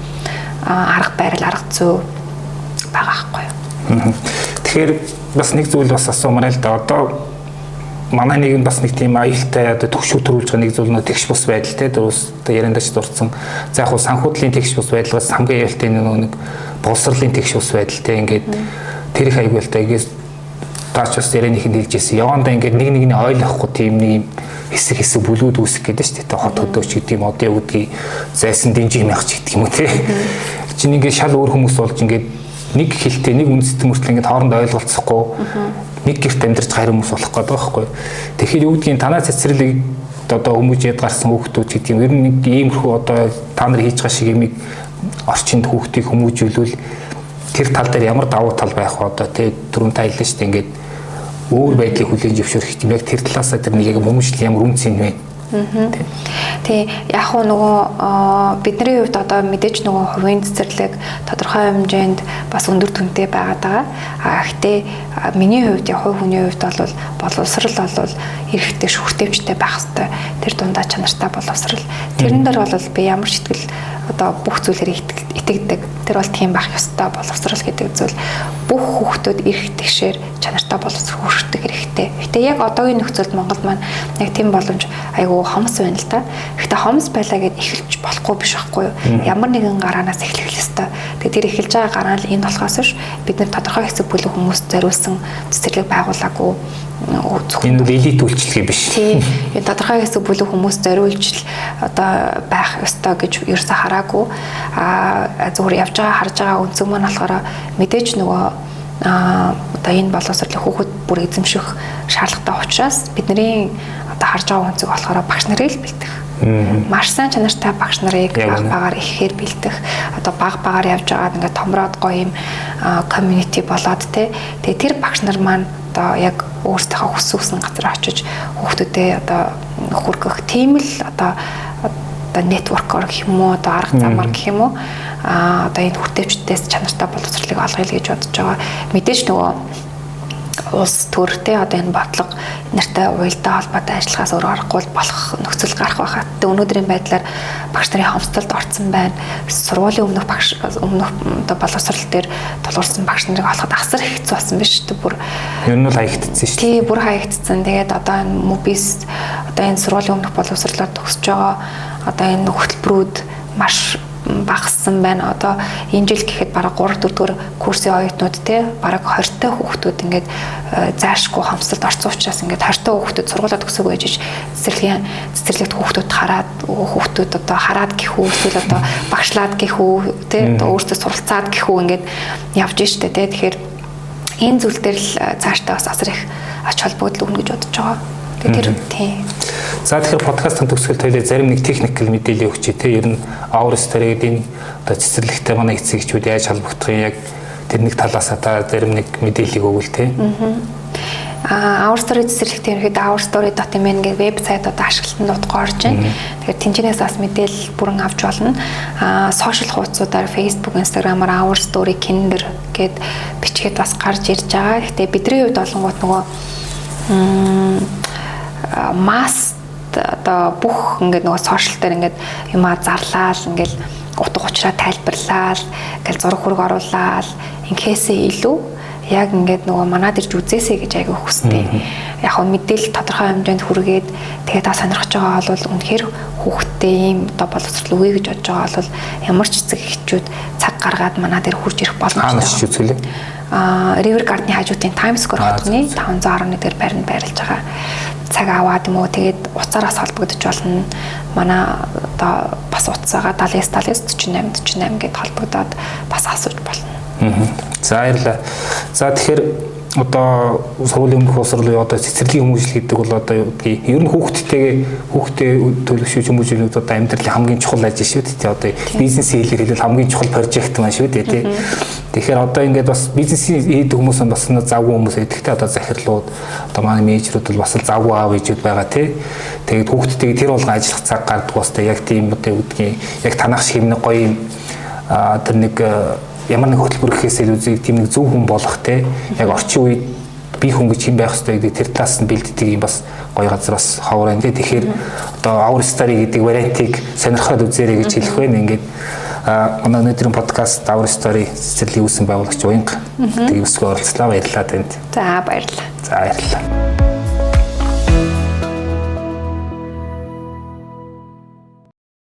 арга барил арга зүй байгаа байхгүй юу. Тэгэхээр бас нэг зүйл бас асуумаар л да. Одоо манай нэг нь бас нэг тийм аюултай одоо төгшөө төрүүлж байгаа нэг зүйл нөө тэгш бус байдал те дөрөс одоо яриандаач дурдсан. За яг хуу санхүүдлийн тэгш бус байдлаас хамгийн аюултай нэг нэг боловсролын тэгш бус байдал те ингээд тэр их аюултай ингээс таач бас ярианых нь хэлжсэн. Явандаа ингээд нэг нэгний ойлгохгүй тийм нэг юм хэсэг хэсэг бүлүүд үүсэх гэдэг шүү дээ. Хот хөдөөч гэдэг юм одоо юу гэдгийг зайсан динжим явах ч гэдэг юм уу те. Чинь ингээд шал өөр хүмүүс болж ингээд нэг хэлтэй нэг үндэстэн мөртлөө ингээд хоорондоо ойлголцохгүй. Нэг гэрт амьдарч хайр хүмүүс болох гэдэг байхгүй. Тэгэхээр юу гэдгийг танаа цэцэрлэг одоо хүмүүжээд гарсан хүүхдүүд гэдэг юм ер нь нэг иймэрхүү одоо та нар хийж байгаа шиг юм орчинд хүүхдийг хүмүүжүүлвэл тэр тал дээр ямар давуу тал байх вэ? Одоо тий түрүүн шүү дээ. Ингээд өөр байдлыг хүлээн зөвшөөрөх юм яг тэр талаасаа тэр нэг яг хүмүүжил ямар үнц юм бэ Тий, яг уу нөгөө бидний хувьд одоо мэдээж нөгөө хувийн цэцэрлэг тодорхой хэмжээнд бас өндөр түнтэй байгаад байгаа. А гэхдээ миний хувьд яг хүний хувьд бол боловсрал бол эрэхтэй шүртэмжтэй байх хэвээр тэр дундаа чанартай боловсрал. Тэрэн дээр бол би ямар сэтгэл одоо бүх зүйлээр итгэдэг. Тэр бол тийм байх ёстой боловсрал гэдэг зүйл бүх хүүхдүүд эрх тэгшээр чанартай боловсрол хүртэх хэрэгтэй. Гэтэ яг одоогийн нөхцөлд Монголд маань яг тийм боломж айгүй хомс байна л да. Гэтэ хомс байлаа гэд эхэлж болохгүй биш байхгүй юу? Ямар нэгэн гараанаас эхлэх ёстой. Тэгээ тэр эхэлж байгаа гараа л энэ болохоос ш бид нар тодорхой хэсэг бүлэг хүмүүс зориулсан цэцэрлэг байгуулаагүй энэ элит үйлчлэгээ биш. Тийм. Тодорхой хэсэг бүлэг хүмүүс зориулж одоо байх ёстой гэж ерөөсө хараагүй. Аа зүгээр явж байгаа харж байгаа өнцөг маань болохоор мэдээж нөгөө аа одоо энэ боловсролын хүүхэд бүр эзэмших шаардлагатай учраас бидний одоо харж байгаа өнцөг болохоор багш нарыг л бэлдэх. Маш сайн чанартай багш нарыг баг багаар ихээр бэлдэх. Одоо баг багаар явж байгаа ингээд томроод гоё юм community болоод те. Тэгээ тэр багш нар маань одоо яг өөрсдийнхөө хүссэн газар очиж хүүхдүүдэд одоо хүргэх тийм л одоо одоо network-оор гэх юм уу одоо арга замаар гэх юм уу? А одоо энэ хүртэвчдээс чанартай боловсролыг олгоё гэж бодож байгаа. Мэдээж нөгөө улс төртэй одоо энэ бодлого нартай уялдаа холбоотой ажиллахаас өөр аргагүй болох нөхцөл гарах байхад өнөөдрийн байдлаар багш нарын хомсдолд орсон байна. Сургуулийн өмнөх багш өмнөх одоо боловсрол дээр тулгуурсан багш нарыг олоход асар хэцүү болсон биш үү? Бүр ер нь л хаягдсан шүү дээ. Тий, бүр хаягдсан. Тэгээд одоо энэ мобис одоо энэ сургуулийн өмнөх боловсролоор төгсөж байгаа одоо энэ хөтөлбөрүүд маш багассан байна. Одоо энэ жил гэхэд бараг 3 4 дугаар курсын оюутнууд те бараг 20 та хүүхдүүд ингээд э, заашгүй хамсалд орсон учраас ингээд 20 та хүүхдүүд сургуулаа төгсөөгүй байж цэцэрлэгийн цэцэрлэгт хүүхдүүд хараад хүүхдүүд одоо хараад гэх үү эсвэл одоо багшлаад гэх үү те одоо өөртөө суралцаад гэх үү ингээд явж штэ те тэгэхээр энэ зүйл дээр л э, цаашдаа бас асар их ач холбогдол өгнө гэж бодож байгаа. Тэр тийм. За тэгэхээр подкастын төгсгөл тойлоо зарим нэг техникэл мэдээлэл өгч тий. Ер нь тэрэг энэ одоо цэцэрлэгтэй манай эцэгчүүд яаж холбогдох юм яг тэр нэг талаас та зарим нэг мэдээллийг өгвөл тий. А Our Story цэцэрлэгт ерөөд ourstory.mn гэх вебсайт одоо ашиглалтанд утга орж байна. Тэгэхээр тэнцэнээс бас мэдээлэл бүрэн авч болно. А сошиал хуудасуудаар Facebook, Instagram-аар Our Story Kinder гэд бичгээд бас гарч ирж байгаа. Гэхдээ бидний хувьд олонгууд нөгөө масс одоо бүх ингээд нөгөө сошиал дээр ингээд юмаа зарлаад ингээд утга учраа тайлбарлаад ингээл зураг хураг оруулаад ингээсээ илүү яг ингээд нөгөө манад ирж үзээсэй гэж айгүй хүстэй. Яг хөө мэдээлэл тодорхой хэмжээнд хүргээд тэгээд та сонирхож байгаа бол үнэхээр хүүхдтэй ийм одоо боловсрол үгүй гэж бодож байгаа бол ямар ч эцэг эхчүүд цаг гаргаад манад ир хурж ирэх боломжтой. Аа River Garden-ы хажуутын Times Square хотны 511 дэх байранд байрлаж байгаа. Цаг аваад юм уу тэгээд уцаараас холбогдож болно. Манай одоо бас уцаага 79 79 48 48 гэд холбогдоод бас асууж болно. За баярлалаа. За тэгэхээр одоо сургуулийн өмнөх боловсрол уу одоо цэцэрлэгийн хүмүүжил гэдэг бол одоо ер нь хүүхдтэйгээ хүүхдээ төлөвшөөж хүмүүжүүлээд одоо амьдралын хамгийн чухал ажил шүү дээ. Одоо бизнесийн хэлээр хэлбэл хамгийн чухал прожект маань шүү дээ тий. Тэгэхээр одоо ингээд бас бизнесийн хийдэг хүмүүс бас завгүй хүмүүс эдгтэй одоо захирлууд одоо манай менежерүүд бол бас завгүй аав ээжүүд байгаа тий. Тэгээд хүүхдтэйгээ тэр болгон ажиллах цаг гардаг бас яг тийм одоо юу гэдгийг яг танах шиг нэг гоё юм тэр нэг ямар нэг хөтөлбөр гэхээс илүү зэг тийм нэг зөв хүн болох те яг орчин үед би хүн гэж хэн байх ёстой гэдэг тэр талаас нь бэлддэг юм бас гоё газар бас ховор те. Тэгэхээр одоо our story гэдэг вариантыг сонирхоод үзээрэй гэж хэлэх байна. Ингээд манай өнөөдрийн подкаст our story цэцэрлэгийн үүсгэн байгуулагч уянга гэдэг үсгээ оролцлоо баярлалаа танд. За баярлалаа. За баярлалаа